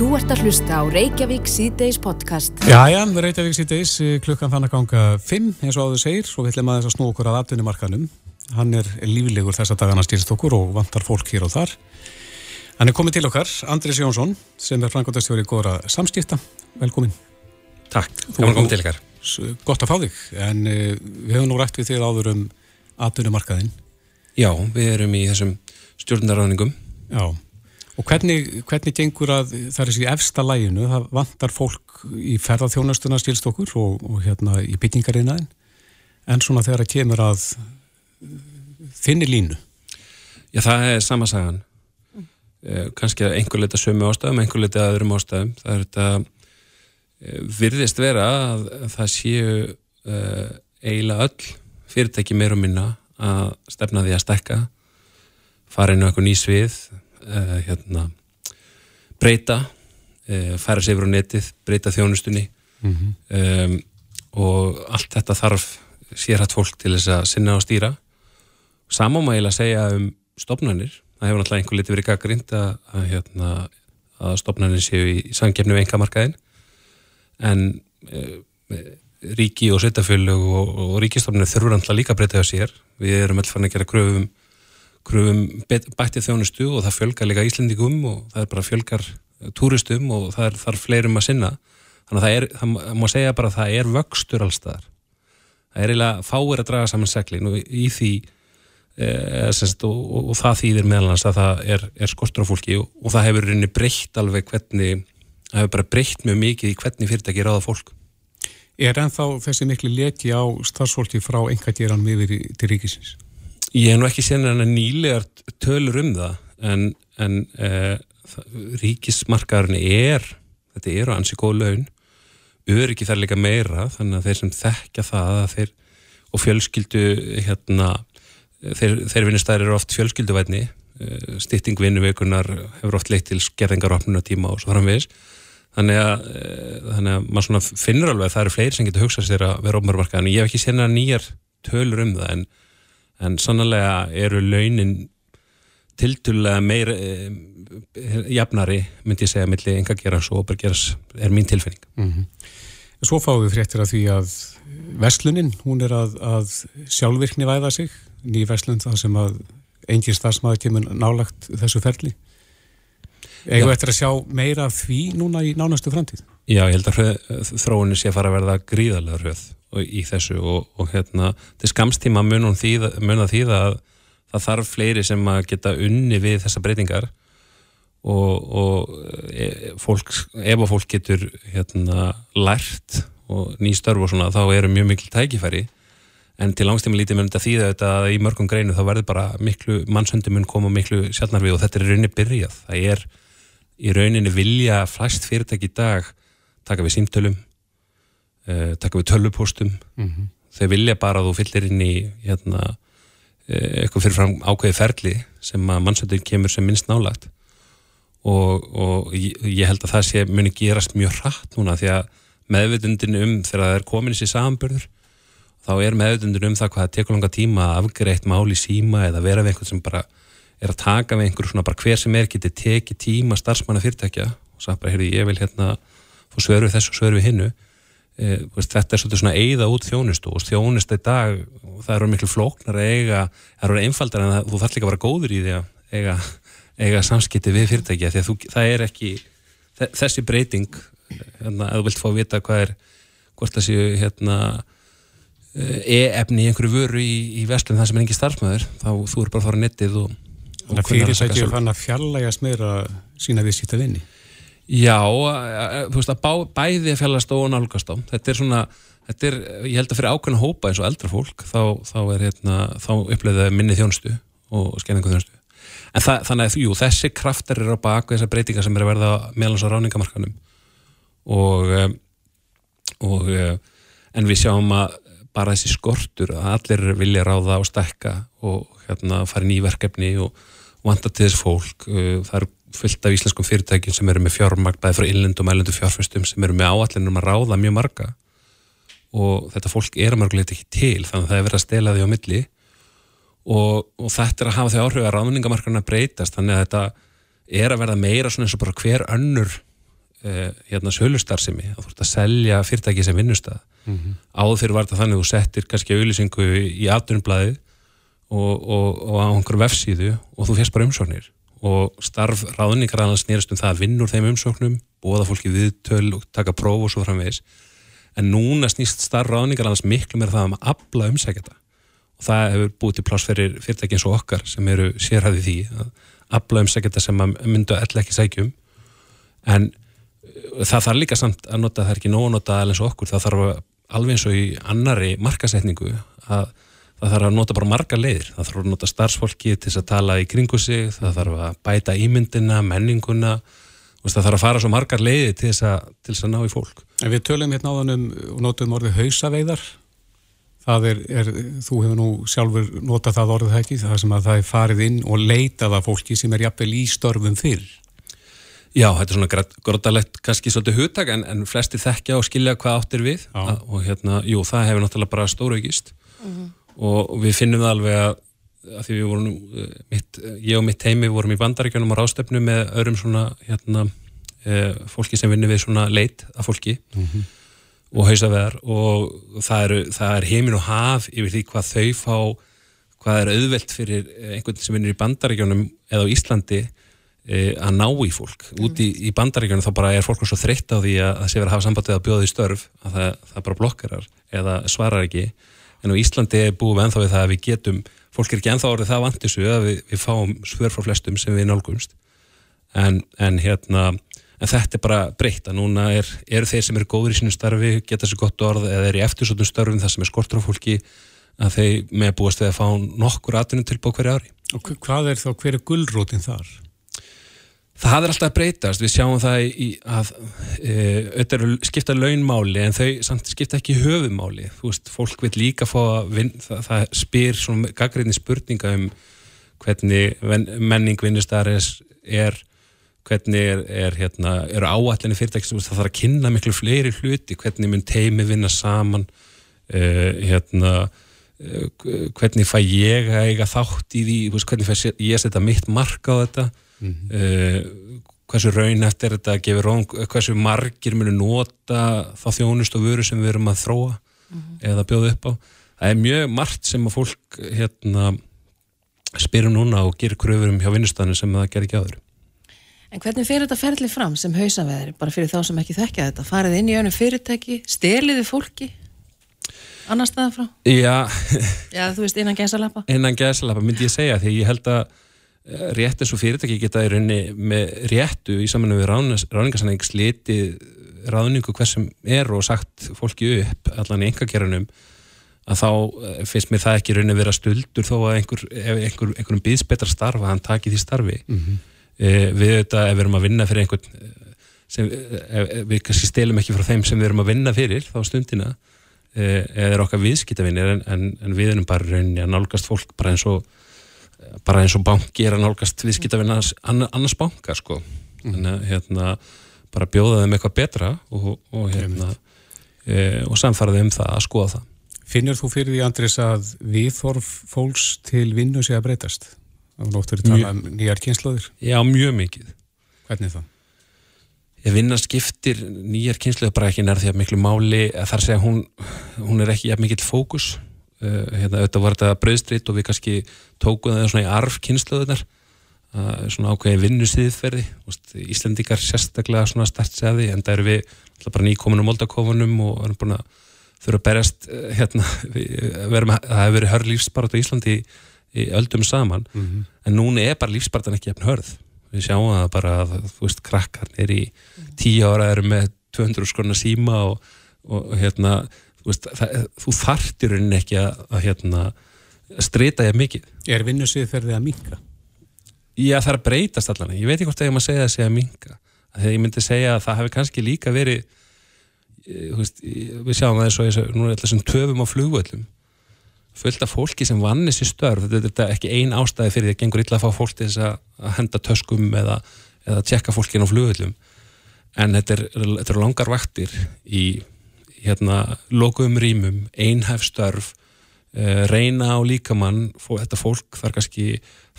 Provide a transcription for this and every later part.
Þú ert að hlusta á Reykjavík C-Days podcast. Jæja, Reykjavík C-Days, klukkan þannig að ganga 5, eins og áður segir, svo viljum að þess að snú okkur að atvinnumarkanum. Hann er lífilegur þess að dagana stýrst okkur og vantar fólk hér og þar. Hann er komið til okkar, Andris Jónsson, sem er frangotastjóri góðra samskipta. Velkomin. Takk, gaman komið til ykkar. Gott að fá þig, en uh, við hefum nú rætt við þig áður um atvinnumarkaðin. Já, við erum í þessum stjórnarraðningum. Já. Og hvernig, hvernig gengur að það er þessi efsta læginu, það vantar fólk í ferðarþjónastuna stílst okkur og, og hérna í byggingarinnaðin en svona þegar það kemur að þinni línu? Já, það er sama sagan. Eh, Kanski að einhver leita sömu ástæðum, einhver leita aðurum ástæðum. Það er þetta eh, virðist vera að það séu eh, eiginlega öll fyrirtæki meir og minna að stefna því að stekka fara inn á einhver ný svið uh, hérna, breyta uh, færa sig yfir á netið, breyta þjónustunni. Mm -hmm. um, og allt þetta þarf sérhatt fólk til þess að sinna og stýra. Samá maður eiginlega að segja um stopnarnir, það hefur náttúrulega einhver liti verið gaggrind að, að, hérna, að stopnarnir séu í, í sangefni við engamarkaðin en uh, ríki og sveitafjölu og, og ríkistofnir þurfur alltaf líka að breyta á sér. Við erum alltaf að gera kröfum kröfum bættið þjónustu og það fjölgar líka Íslendingum og það er bara fjölgar túristum og það er þarf fleirum að sinna. Þannig að það er, það má segja bara að það er vöxtur allstaðar það er eiginlega fáir að draga saman seglin og í því e, semst, og, og, og það þýðir meðalans að það er, er skortur á fólki og, og það hefur rinni breytt alveg hvernig það hefur bara breytt mjög mikið í hvernig fyrirtæki ráða fólk. Er ennþá þessi miklu leki á starfsfólki frá engadýran miður til ríkisins? Ég hef nú ekki séð hann að nýlegar tölur um það en, en e, ríkismarkaðurinn er, þetta eru ansi góð laun, öryggi þar líka meira þannig að þeir sem þekkja það þeir, og fjölskyldu hérna, þeir, þeir vinnistæðir eru oft fjölskylduvætni, e, stýtting vinnuveikunar hefur oft leitt til skerðingar opnuna tíma og svo framvegis þannig að, e, þannig að maður finnur alveg að það eru fleiri sem getur hugsað sér að vera ofnbarmarkað en ég hef ekki hann að nýjar tölur um það en en sannlega eru launin tiltulega meir eh, jafnari, myndi ég segja, millir enga geras og opergeras er mín tilfinning. Mm -hmm. Svo fáum við fréttir af því að Veslunin, hún er að, að sjálfvirkni væða sig, ný Veslun það sem að engin stafsmaður kemur nálagt þessu ferli. Egu eftir að sjá meira af því núna í nánastu framtíð? Já, ég held að þróunin sé að fara að verða gríðarlega hröð í þessu og, og hérna til skamstíma mun það þýða að það þarf fleiri sem að geta unni við þessa breytingar og, og e, fólk, ef að fólk getur hérna lært og nýstörf og svona þá eru mjög mikil tækifæri. En til langstíma lítið mun þetta þýða þetta að í mörgum greinu þá verður bara miklu mannsöndi mun koma miklu sjálfnar við og þetta er rauninni byrjað. Það er í rauninni vilja flest fyrirtæki í dag taka við símtölum uh, taka við tölvupóstum mm -hmm. þau vilja bara að þú fyllir inn í hérna, uh, eitthvað fyrir fram ákveði ferli sem að mannsöndin kemur sem minnst nálagt og, og ég, ég held að það sé muni gerast mjög hratt núna því að meðvutundin um þegar það er komin í sér samanbörður þá er meðvutundin um það hvað það tekur langa tíma að afgreitt máli síma eða vera við einhvern sem bara er að taka við einhver svona bara hver sem er getið tekið tíma starfsmanna fyrirtækja og svo bara, heyrðu, ég vil hérna fór svörfið þessu og svörfið hinnu e, þetta er svolítið svona eigða út þjónustu og þjónustu í dag það eru miklu flóknar að eiga það eru einfaldar en það, þú þarf líka að vera góður í því að eiga, eiga samskipti við fyrirtækja því að þú, það er ekki þessi breyting hérna, að þú vilt fá að vita hvað er hvort það séu hérna e-efni í einhverju vöru í, í vestlum það sem er engi starfsmöður þá þú er bara að fara nettið og, og fyrirtækju fann að fjallægast meira sína við sýta vinni Já, þú veist að bá, bæði að fjallast og nálgast á. Þetta er svona, þetta er, ég held að fyrir ákveðna hópa eins og eldra fólk, þá, þá er hérna, þá uppleiðið minni þjónustu og skenningu þjónustu. En það, þannig að, jú, þessi kraftar eru á baku þessar breytingar sem eru að verða meðlans á ráningamarkanum og, og, en við sjáum að bara þessi skortur að allir vilja ráða og stekka og hérna fara í nýverkefni og vanda til þess fólk. Það eru fullt af íslenskum fyrirtækjum sem eru með fjármagn bæði frá innlendum og ælendum fjárfæstum sem eru með áallinum að ráða mjög marga. Og þetta fólk er að mörgulegt ekki til þannig að það er verið að stela því á milli. Og, og þetta er að hafa því áhrif að ráðningamarkarna breytast þannig að þetta er að verða meira svona eins og bara hver önnur uh, hérna sölustarsimi, að þú ert að selja fyrirtæki sem vinnustæð mm -hmm. áður fyrir var þetta þannig að þú settir kannski auðlýsingu í aðdunublaðið og, og, og á einhverju vefsíðu og þú férst bara umsóknir og starf ráðningar annars nýrast um það að vinnur þeim umsóknum, bóða fólki viðtöl og taka próf og svo framvegis. En núna snýst starf ráðningar annars miklu meira það um að abla umsækjata og það hefur búið til pláss fyrir fyrirtæki eins og okkar sem eru sérhæði því að abla umsækjata sem myndu að ell ekki sækjum en uh, það þarf líka samt að nota það er ekki nóg að nota alveg eins og okkur það þarf alveg eins og í annari markasetningu að það þarf að nota bara marga leiðir. Það þarf að nota starfsfólki til að tala í kringu sig það þarf að bæta ímyndina, menninguna það þarf að fara svo margar leiði til þess að, til þess að ná í fólk. En við tölum hérna á þannum og notum orðið hausaveiðar. Það er, er, þú hefur nú sjálfur notað það orðið ekki, það sem að það er farið inn og leitað af fólki sem er jafnvel í störfum fyrr. Já, þetta er svona grótalegt kannski svolítið hugtak en, en flesti þekkja og skilja hvað áttir við. Að, og hérna, jú, það hefur náttúrulega bara stóraugist mm -hmm. Og, við finnum það alveg að, að því við vorum eh, mitt, ég og mitt heimi vorum í bandaríkjunum á rástefnu með öðrum svona hérna, e, fólki sem vinnir við svona leit af fólki mm -hmm og hausaveðar og það er, það er heimin og haf yfir því hvað þau fá hvað er auðvelt fyrir einhvern sem vinnir í bandaríkjónum eða á Íslandi e, að ná í fólk. Út í, í bandaríkjónum þá bara er fólk svo þreytt á því að það sé verið að hafa sambandið að bjóða í störf að það, það bara blokkarar eða svarar ekki en á Íslandi er búið ennþá við það að við getum fólk er ekki ennþá orðið það vantisu að við, við fáum svör frá flestum sem við nálgumst en, en hérna en þetta er bara breytt að núna er, eru þeir sem eru góður í sínu starfi, geta sér gott orð eða er í eftirsóttum starfum það sem er skortur á fólki að þeir með búast við að fá nokkur atvinnum tilbúið hverju ári. Og hvað er þá, hver er gullrótin þar? Það er alltaf að breytast, við sjáum það í að e, auðvitað eru skipta launmáli en þau samt skipta ekki höfumáli, þú veist, fólk vil líka fá að vin, það, það spyr svona gaggreinni spurninga um hvernig menning vinnustarins er hvernig er, er hérna, eru áallinni fyrirtækis, það þarf að kynna miklu fleiri hluti, hvernig mun teimi vinna saman? Uh, hérna uh, hvernig fæ ég að eiga þátt í því, hvernig fæ ég að setja mitt marka á þetta mm -hmm. uh, hversu raun eftir þetta rón, hversu margir munu nota þá þjónust og vöru sem við erum að þróa mm -hmm. eða bjóða upp á það er mjög margt sem að fólk hérna spyrum núna og gerir kröfurum hjá vinnustæðinu sem það ger ekki áður En hvernig fyrir þetta ferli fram sem hausaveðri, bara fyrir þá sem ekki þekkja þetta? Farið inn í önum fyrirtæki, steliði fólki, annar staða frá? Já. Já, þú veist, innan gæsalappa? Innan gæsalappa myndi ég segja, því ég held að rétt eins og fyrirtæki geta í rauninni með réttu í saminu við ráningarsanning sliti ráningu hversum er og sagt fólki upp allan í engagerunum að þá eh, finnst mér það ekki rauninni vera stöldur þó að einhver, einhver, einhverjum býðs betra starfa að hann taki því starfi. Mm -hmm Eh, við auðvitað ef við erum að vinna fyrir einhvern eh, sem eh, við kannski stelum ekki frá þeim sem við erum að vinna fyrir þá stundina eða er okkar viðskiptavinnir en, en, en við erum bara rauninni að nálgast fólk bara eins og bara eins og banki er að nálgast viðskiptavinn annars banka sko mm. en hérna bara bjóða þeim eitthvað betra og, og hérna e, og samfaraði um það að skoða það Finnir þú fyrir því Andris að viðþorf fólks til vinnu sé að breytast? Það var óttur að tala um nýjar kynnslóðir. Já, mjög mikið. Hvernig það? Ég vinna skiptir nýjar kynnslóðir bara ekki nær því að miklu máli að þar segja hún, hún er ekki mikill fókus. Uh, hérna, þetta var þetta bröðstritt og við kannski tókuð það svona í arf kynnslóðunar uh, svona ákveði vinnusýðferði Íslendikar sérstaklega svona stert segði en það eru við bara nýkominum moldakofunum og erum búin að þurfa að berjast uh, hérna, við, verum, það hefur verið hörlífsbarat á Íslandi í í öldum saman. Mm -hmm. en núna er bara lífspartan ekki efn hörð. Við sjáum það bara að þú veist krakkar er í tíu ára eru með 200 skrona síma og, og hérna veist, það, þú þartir henni ekki að, að hérna, streyta ég mikið. Er vinnusið fyrir því að minka? Já það er breytast allan ég veit ekki hvort ég maður segja að segja að minka þegar ég myndi segja að það hefur kannski líka verið eh, veist, við sjáum það eins og nú er alltaf sem töfum á flugvöldum fullt af fólki sem vann þessi störf. Þetta er ekki ein ástæði fyrir því að gengur illa að fá fólk til þess að henda töskum eða, eða tjekka fólkin á flugullum en þetta er, þetta er langar vaktir í hérna lokuðum rýmum, einhæf störf uh, reyna á líkamann þetta fólk þarf kannski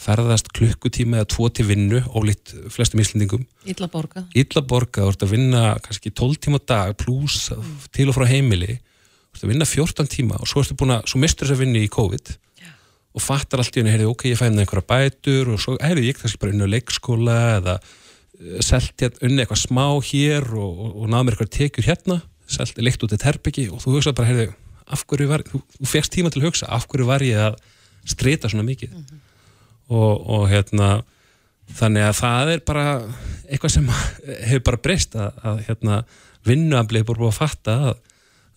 ferðast klukkutíma eða tvo til vinnu ólíkt flestum íslendingum. Ítla borga Ítla borga, þú ert að vinna kannski 12 tíma dag pluss til og frá heimili. Þú ert að vinna 14 tíma og svo, svo mistur þess að vinna í COVID Já. og fattar allt í henni, ok, ég fæði einhverja bætur og svo, heyrðu, ég kannski bara inn á leikskóla eða eh, selti hérna unni eitthvað smá hér og, og, og náða mér eitthvað tekjur hérna selti leikt út eitt herbyggi og þú hugsaði bara, heyrðu, af hverju var, þú, þú fegst tíma til að hugsa, af hverju var ég að strita svona mikið? Mm -hmm og, og hérna þannig að það er bara eitthvað sem hefur bara breyst að, að hérna, vinnuaflið búið að fatta að,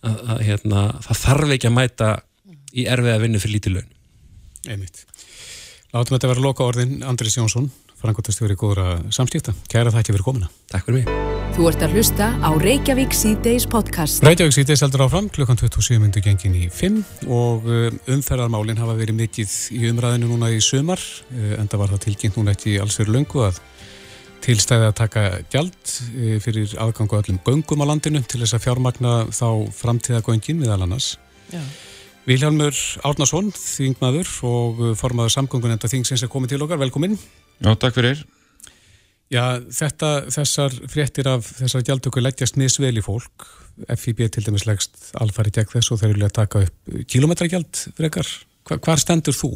að, að hérna, það þarf ekki að mæta í erfið að vinna fyrir lítið laun. Einmitt. Látum þetta vera loka orðin Andris Jónsson, frangotastjóri góðra samskipta. Kæra það ekki verið komina. Takk fyrir mig. Þú ert að hlusta á Reykjavík C-Days podcast. Reykjavík C-Days heldur áfram klukkan 27 myndu gengin í 5 og um, umferðarmálinn hafa verið mikið í umræðinu núna í sömar en það var það tilkynnt núna ekki alls fyrir löngu að tilstæði að taka gjald uh, fyrir aðgangu öllum göngum á landinu til þess að fjármagna þá framtíðagöngin meðal annars. Já. Vilhelmur Árnason, þingmaður og formaður samgöngunenda þingsins er komið til okkar. Velkomin. Já, takk fyrir. Já, þetta, þessar fréttir af þessar gjaldtöku leggjast misvel í fólk. FIB til dæmis leggst alfari gegn þess og þeir vilja taka upp kilometragjald frekar. Hva, hvar stendur þú?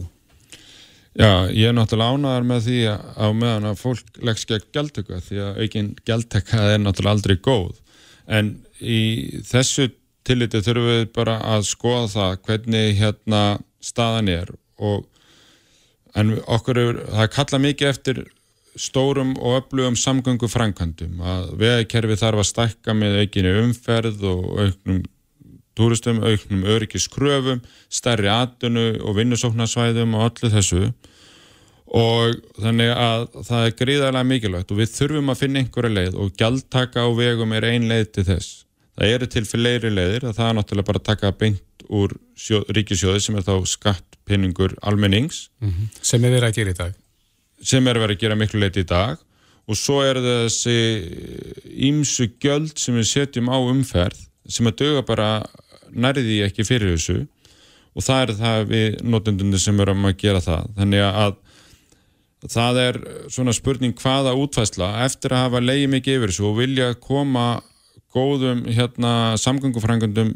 Já, ég er náttúrulega ánaðar með því á meðan að fólk leggst gegn gjaldtöku því að aukinn gjaldtöka er náttúrulega aldrei góð. En í þessu tilliti þurfum við bara að skoða það hvernig hérna staðan er og en okkur er, það kalla mikið eftir stórum og öflugum samgöngu framkvæmdum að veðkerfi þarf að stakka með aukinu umferð og auknum túristum, auknum öryggiskröfum, stærri atunu og vinnusóknarsvæðum og allir þessu og þannig að það er gríðarlega mikilvægt og við þurfum að finna einhverja leið og gjaldtaka á vegum er ein leið til þess. Það eru til fleiri leiðir að það er náttúrulega bara að taka beint úr ríkisjóði sem er þá skattpinningur almennings. Mm -hmm. Sem er verið að gera í dag sem er verið að gera miklu leiti í dag og svo er þessi ímsu göld sem við setjum á umferð sem að döga bara nærði ekki fyrir þessu og það er það við notendunni sem erum að gera það þannig að það er svona spurning hvaða útfæsla eftir að hafa leiði mikið yfir þessu og vilja koma góðum hérna samgöngufrængundum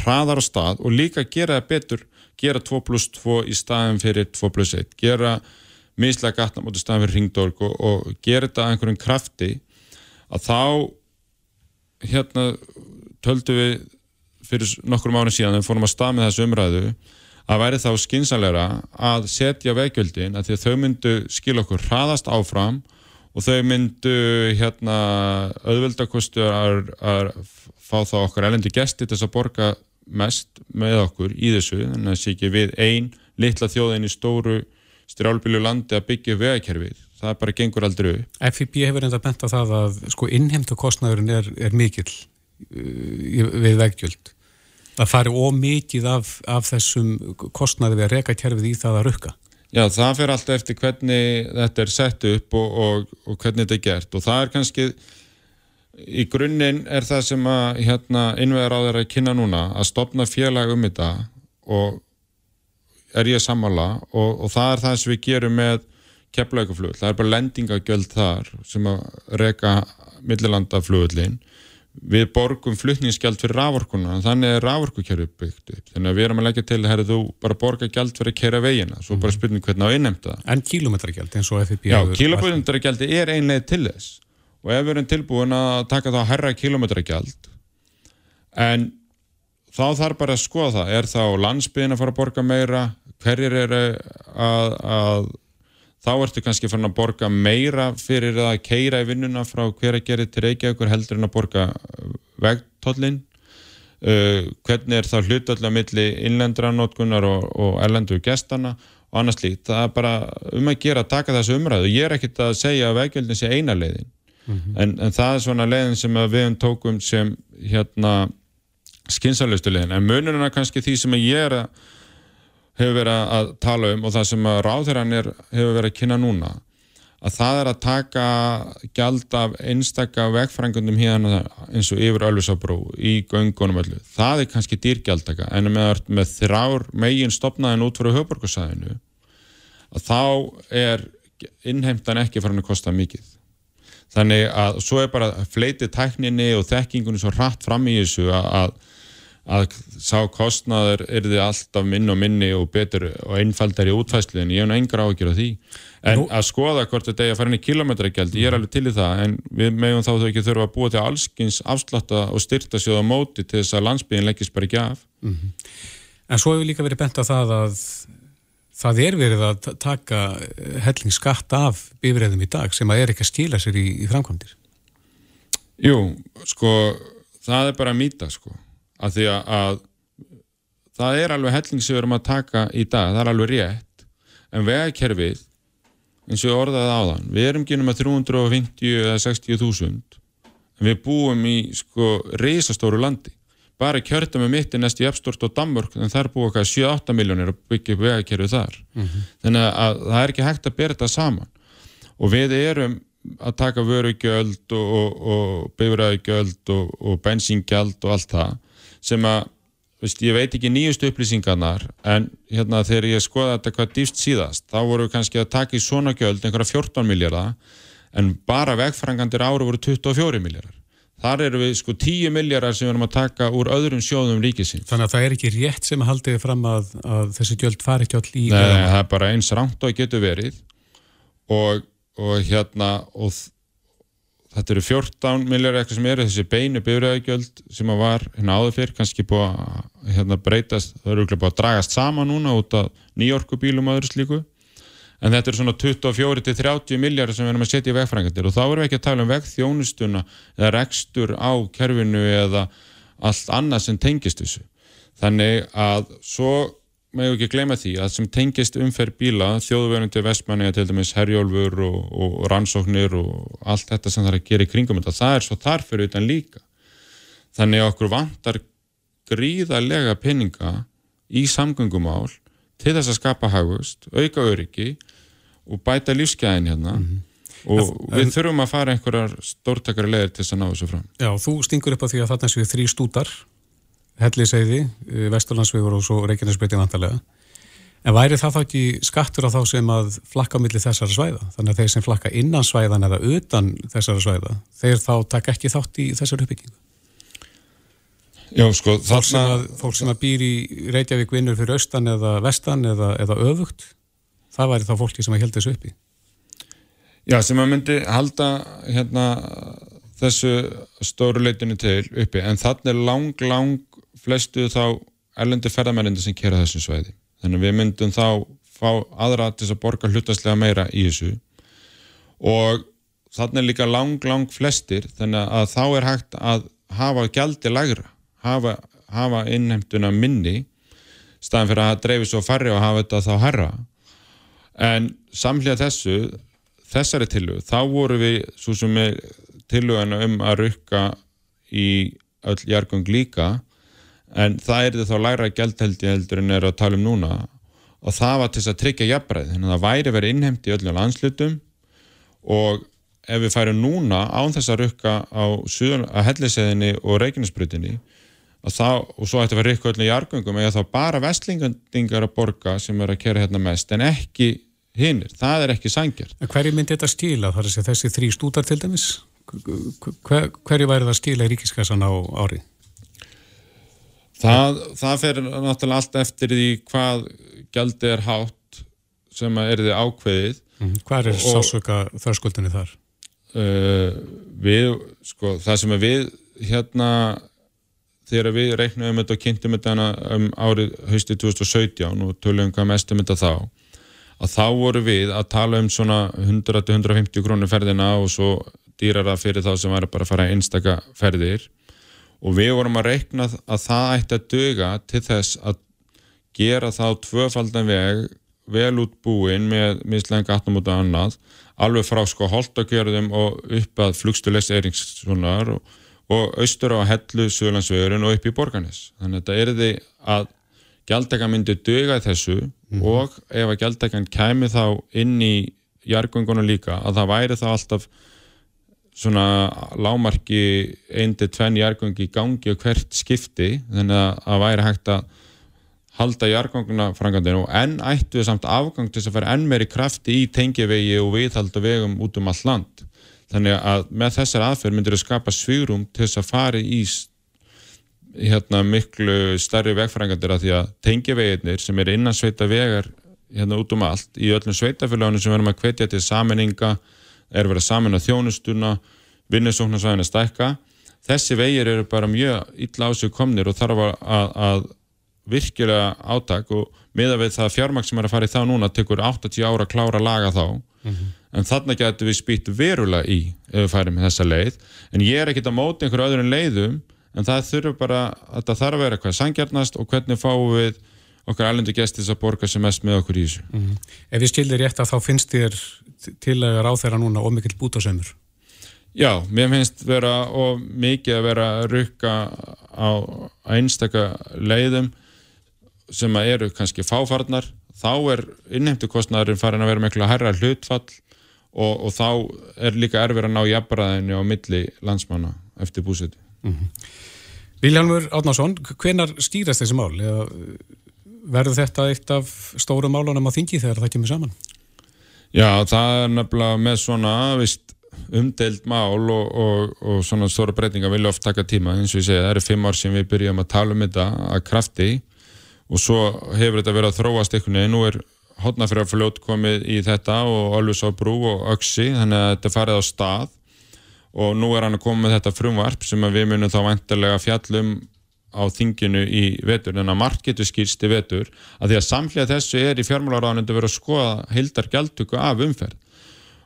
hraðar á stað og líka gera það betur gera 2 plus 2 í staðin fyrir 2 plus 1 gera mislega gatna mútið staðan fyrir ringdorg og, og gera þetta að einhverjum krafti að þá hérna töldu við fyrir nokkur mánu síðan við fórum að stað með þessu umræðu að væri þá skinsanlegra að setja veikjöldin að því að þau myndu skil okkur hraðast áfram og þau myndu hérna auðvöldakostu að fá þá okkar elendi gesti þess að borga mest með okkur í þessu að það sé ekki við einn litla þjóðin í stóru strjálbílu landi að byggja vegakerfið. Það bara gengur aldrei upp. FIB hefur enda bent á það að sko innhemtu kostnæðurinn er, er mikill uh, við veggjöld. Það fari ómikið af, af þessum kostnæði við að reka kerfið í það að rukka. Já, það fyrir alltaf eftir hvernig þetta er sett upp og, og, og hvernig þetta er gert og það er kannski í grunninn er það sem að hérna, innvegar á þeirra að kynna núna að stopna félag um þetta og er ég sammála og, og það er það sem við gerum með keppleikaflugl, það er bara lendingagjöld þar sem að reyka millilandaflugullin við borgum flutningsgjald fyrir rávorkuna þannig er rávorkukerfi byggt upp. Þannig að við erum að leggja til að þú bara borga gjald fyrir að kera veginna, svo bara mhm. spurning hvernig á innnemta En kílometragjald eins og FIB Já, kílometragjald er einlega til þess og ef við erum tilbúin að taka þá að herra kílometragjald en þá þarf bara að skoða það. Er þá landsbygðin að fara að borga meira? Hverjir eru að, að þá ertu kannski fann að borga meira fyrir að keira í vinnuna frá hver að gera til Reykjavíkur heldur en að borga vegtollin uh, hvernig er það hlutallega milli innlendranótkunar og, og erlendu gestana og annars líkt, það er bara um að gera að taka þessu umræðu, ég er ekkit að segja að veggjöldin sé eina leiðin mm -hmm. en, en það er svona leiðin sem við tókum sem hérna skynsarlustu leiðin, en munurinn er kannski því sem ég er að hefur verið að tala um og það sem ráðherran hefur verið að kynna núna að það er að taka gjald af einstaka vegfrængundum hérna eins og yfir Ölvisabrú í göngunum öllu. Það er kannski dýrgjaldaka en með, með þrjár megin stopnaðin út fyrir höfborgarsæðinu að þá er innheimtan ekki farin að kosta mikið. Þannig að svo er bara fleitið tækninni og þekkingunni svo hratt fram í þessu að að sá kostnaður er þið alltaf minn og minni og betur og einfaldar í útfæslu en ég hef engar áhyggjur af því en Nú, að skoða hvort þetta er að fara inn í kilometragjald ég er alveg til í það en við meðum þá þau ekki þurfa að búa til allskins afslatta og styrta sjóða móti til þess að landsbygðin leggist bara ekki af mm -hmm. En svo hefur líka verið bent á það að það er verið að taka hellingsskatt af bifræðum í dag sem að er ekki að skila sér í, í framkvæmdir. Jú, sko það er bara að mýta sko að því að það er alveg helling sem við erum að taka í dag, það er alveg rétt en vegakerfið eins og orðaði áðan, við erum genið með 350 eða 60 þúsund en við búum í sko reysastóru landi, bara kjörta með mitt í næstu jafnstort og Danmörk en þar búið okkar 7-8 miljónir að byggja upp vegakerfið þar, mm -hmm. þannig að það er ekki hægt að bera þetta saman. Og við erum að taka vörugjöld og, og, og og, og bensíngjald og allt það sem að, veist, ég veit ekki nýjustu upplýsingarnar en hérna þegar ég skoða þetta hvað dýfst síðast þá voru við kannski að taka í svona gjöld einhverja 14 miljardar en bara vegfrangandir ára voru 24 miljardar þar eru við sko 10 miljardar sem við erum að taka úr öðrum sjóðum ríkisins. Þannig að það er ekki rétt sem haldiði fram að, að þessi gjöld fari ekki all í... Nei, það er bara eins rámt og getur verið og, og hérna og þetta eru 14 miljar eitthvað sem eru þessi beinu byrjaðegjöld sem að var hérna áður fyrr kannski búið að hérna, breytast það eru búið að dragast sama núna út af nýjorkubílum og öðru slíku en þetta eru svona 24-30 miljar sem við erum að setja í vegfrængandir og þá erum við ekki að tala um vegþjónustuna eða rekstur á kerfinu eða allt annað sem tengist þessu. Þannig að svo maður ekki gleyma því að sem tengist umferð bíla, þjóðverðandi vestmanni til dæmis herjólfur og, og rannsóknir og allt þetta sem það er að gera í kringum þetta, það er svo þarfur utan líka. Þannig að okkur vantar gríðarlega peninga í samgöngumál til þess að skapa hagust, auka öryggi og bæta lífsgæðin hérna mm -hmm. og en, við þurfum að fara einhverjar stórtakari leðir til þess að ná þessu fram Já, þú stingur upp á því að þarna séu þrý stútar Helliseiði, eh, Vesturlandsvegur og svo Reykjanesbreyti vantarlega. En væri það þá ekki skattur á þá sem að flakka á milli þessara svæða? Þannig að þeir sem flakka innan svæðan eða utan þessara svæða, þeir þá taka ekki þátt í þessar uppbyggingu? Já, sko, þarna... Fólk sem að, fólk sem að býr í Reykjavík vinnur fyrir austan eða vestan eða, eða öfugt, það væri þá fólki sem að held þessu uppi? Já, sem að myndi halda hérna þessu stóru leitinu til uppi, en þannig er lang, lang flestu þá erlendi ferðamærindi sem kera þessum sveiði. Þannig við myndum þá fá aðra til að borga hlutastlega meira í þessu og þannig er líka lang, lang flestir þannig að þá er hægt að hafa gældi lagra, hafa, hafa innheimtuna minni staðan fyrir að dreifi svo farri og hafa þetta þá herra. En samlega þessu, þessari tilug, þá voru við svo sem er tilugana um að rukka í öll jargung líka. En það er þá læra gældheldi heldur en er að tala um núna. Og það var til að tryggja jafnbreið þannig að það væri verið innheimt í öllum landslutum og ef við færum núna án þess að rukka á, á helliseðinni og reikinisbrutinni og svo ætti að vera ykkur öllum í argöngum eða þá bara vestlingandingar að borga sem er að kera hérna mest en ekki hinnir, það er ekki sangjart. Hverju myndi þetta stíla? Það er þessi þrý stútar til dæmis? Hver, hverju væri það stíla í ríkiskassan á árið? Það, það fer náttúrulega allt eftir því hvað gældi er hátt sem er því ákveðið. Hvað er sásöka þörskuldinni þar? Uh, við, sko, það sem við hérna, þegar við reiknum um þetta og kynntum þetta um árið haustið 2017 og tölum hvað mest um þetta þá, að þá voru við að tala um svona 100-150 krónir ferðina og svo dýrara fyrir þá sem var bara að fara einstaka ferðir. Og við vorum að reikna að það ætti að döga til þess að gera þá tvöfaldan veg vel út búin með mislega gatnum út af annað alveg frá sko holdakjörðum og upp að flugstulegs Eiríkssonar og, og austur á hellu Suðlandsvegurinn og upp í Borgarnes. Þannig að þetta er því að gjaldækan myndi döga þessu mm -hmm. og ef að gjaldækan kæmi þá inn í jargöngunum líka að það væri þá alltaf svona lámarki einn til tvenn jargöngi í gangi og hvert skipti. Þannig að það væri hægt að halda jargönguna frangandinu og enn ættu við samt afgang til þess að fara enn meiri krafti í tengivegi og viðhalda vegum út um all land þannig að með þessar aðferð myndir að skapa svýrum til þess að fara í hérna miklu starri vegfrangandir að því að tengjaveginir sem er innan sveita vegar hérna út um allt í öllum sveitafélagunum sem verðum að hvetja til saminninga er verið að samina þjónustuna vinnusóknarsvæðin að stækka þessi vegir eru bara mjög illa á sig komnir og þarf að, að virkilega átak og miða við það fjármaks sem er að fara í þá núna tekur 80 ára að klára að laga þá mm -hmm. En þarna getur við spýtt verulega í ef við færum þessa leið en ég er ekkit að móta einhverju öðrun leiðum en það þurfa bara, þetta þarf að vera hvað sangjarnast og hvernig fáum við okkar alveg gestis að borga sem mest með okkur í þessu. Mm -hmm. Ef ég skildir rétt að þá finnst þér til að ráð þeirra núna ómikið bútasömmur? Já, mér finnst vera og mikið að vera að rukka á einstaka leiðum sem að eru kannski fáfarnar, þá er innheimtukostnæðurinn farin að vera miklu að herra hlutfall og, og þá er líka erfir að ná jafnbræðinu á milli landsmanna eftir búsiti. Mm -hmm. Vilhelmur Átnarsson, hvenar stýrast þessi mál? Eða verður þetta eitt af stóru málunum á þingi þegar það kemur saman? Já, það er nefnilega með svona vist, umdeild mál og, og, og svona stóra breytinga vilja oft taka tíma eins og ég segja, það eru fimm ár sem við byrjum að tala um þetta að krafti og svo hefur þetta verið að þróast einhvern veginn, nú er hodnafjörðarfljót komið í þetta og Ölfus á brú og Öksi, þannig að þetta farið á stað. Og nú er hann að koma með þetta frumvarp sem við munum þá vantarlega fjallum á þinginu í vetur. En að margt getur skýrst í vetur að því að samlega þessu er í fjármálaráðanundu verið að skoða heildar gjaldtöku af umferð.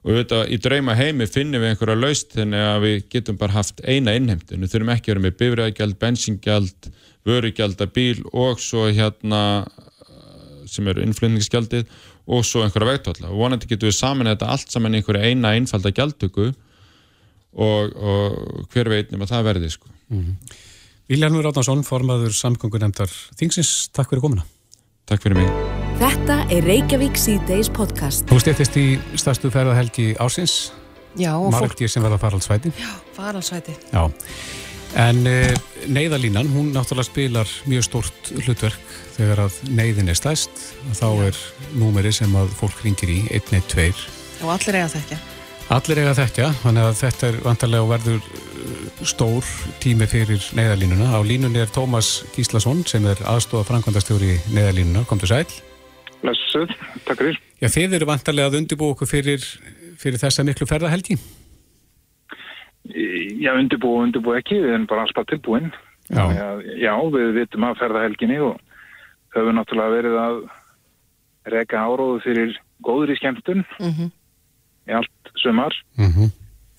Og að í drauma heimi finnum við einhverja laust þannig að við getum bara haft eina innheimtu. Við þurfum ekki að vera með bifræðgjald, bensingjald vörugjald að bíl og svo hérna sem eru innflutningsgjaldið og svo einhverja vegtalla og vonandi getum við saman þetta allt saman í einhverja eina einfalda gjaldtöku og, og hver veitnum að það verði sko. Mm -hmm. Viljarnur Ráðnarsson, formaður samgöngunemndar Þingsins, takk fyrir komuna. Takk fyrir mig. Þetta er Reykjavík C-Days podcast. Þú styrtist í stærstu ferðahelgi ársins. Já. Margir sem verða faraldsvæti. Já, faraldsvæti. Já. En e, neyðalínan, hún náttúrulega spilar mjög stort hlutverk þegar að neyðin er stæst. Þá er númeri sem að fólk ringir í 112. Og allir eiga þekkja. Allir eiga þekkja, þannig að þetta er vantarlega verður uh, stór tími fyrir neyðalínuna. Á línunni er Tómas Gíslason sem er aðstofa framkvæmdastjóri neyðalínuna. Komdu sæl. Blessuð, takk fyrir. Já, þið eru vantarlega að undirbú okkur fyrir, fyrir þessa miklu ferðahelgi? Já, undirbú og undirbú ekki, við erum bara alls bara tilbúin. Já. Já, við vitum að ferðahelginni og höfum náttúrulega verið að reyka áróðu fyrir góður í skemmtun. Mhm. Mm í allt sumar mm -hmm.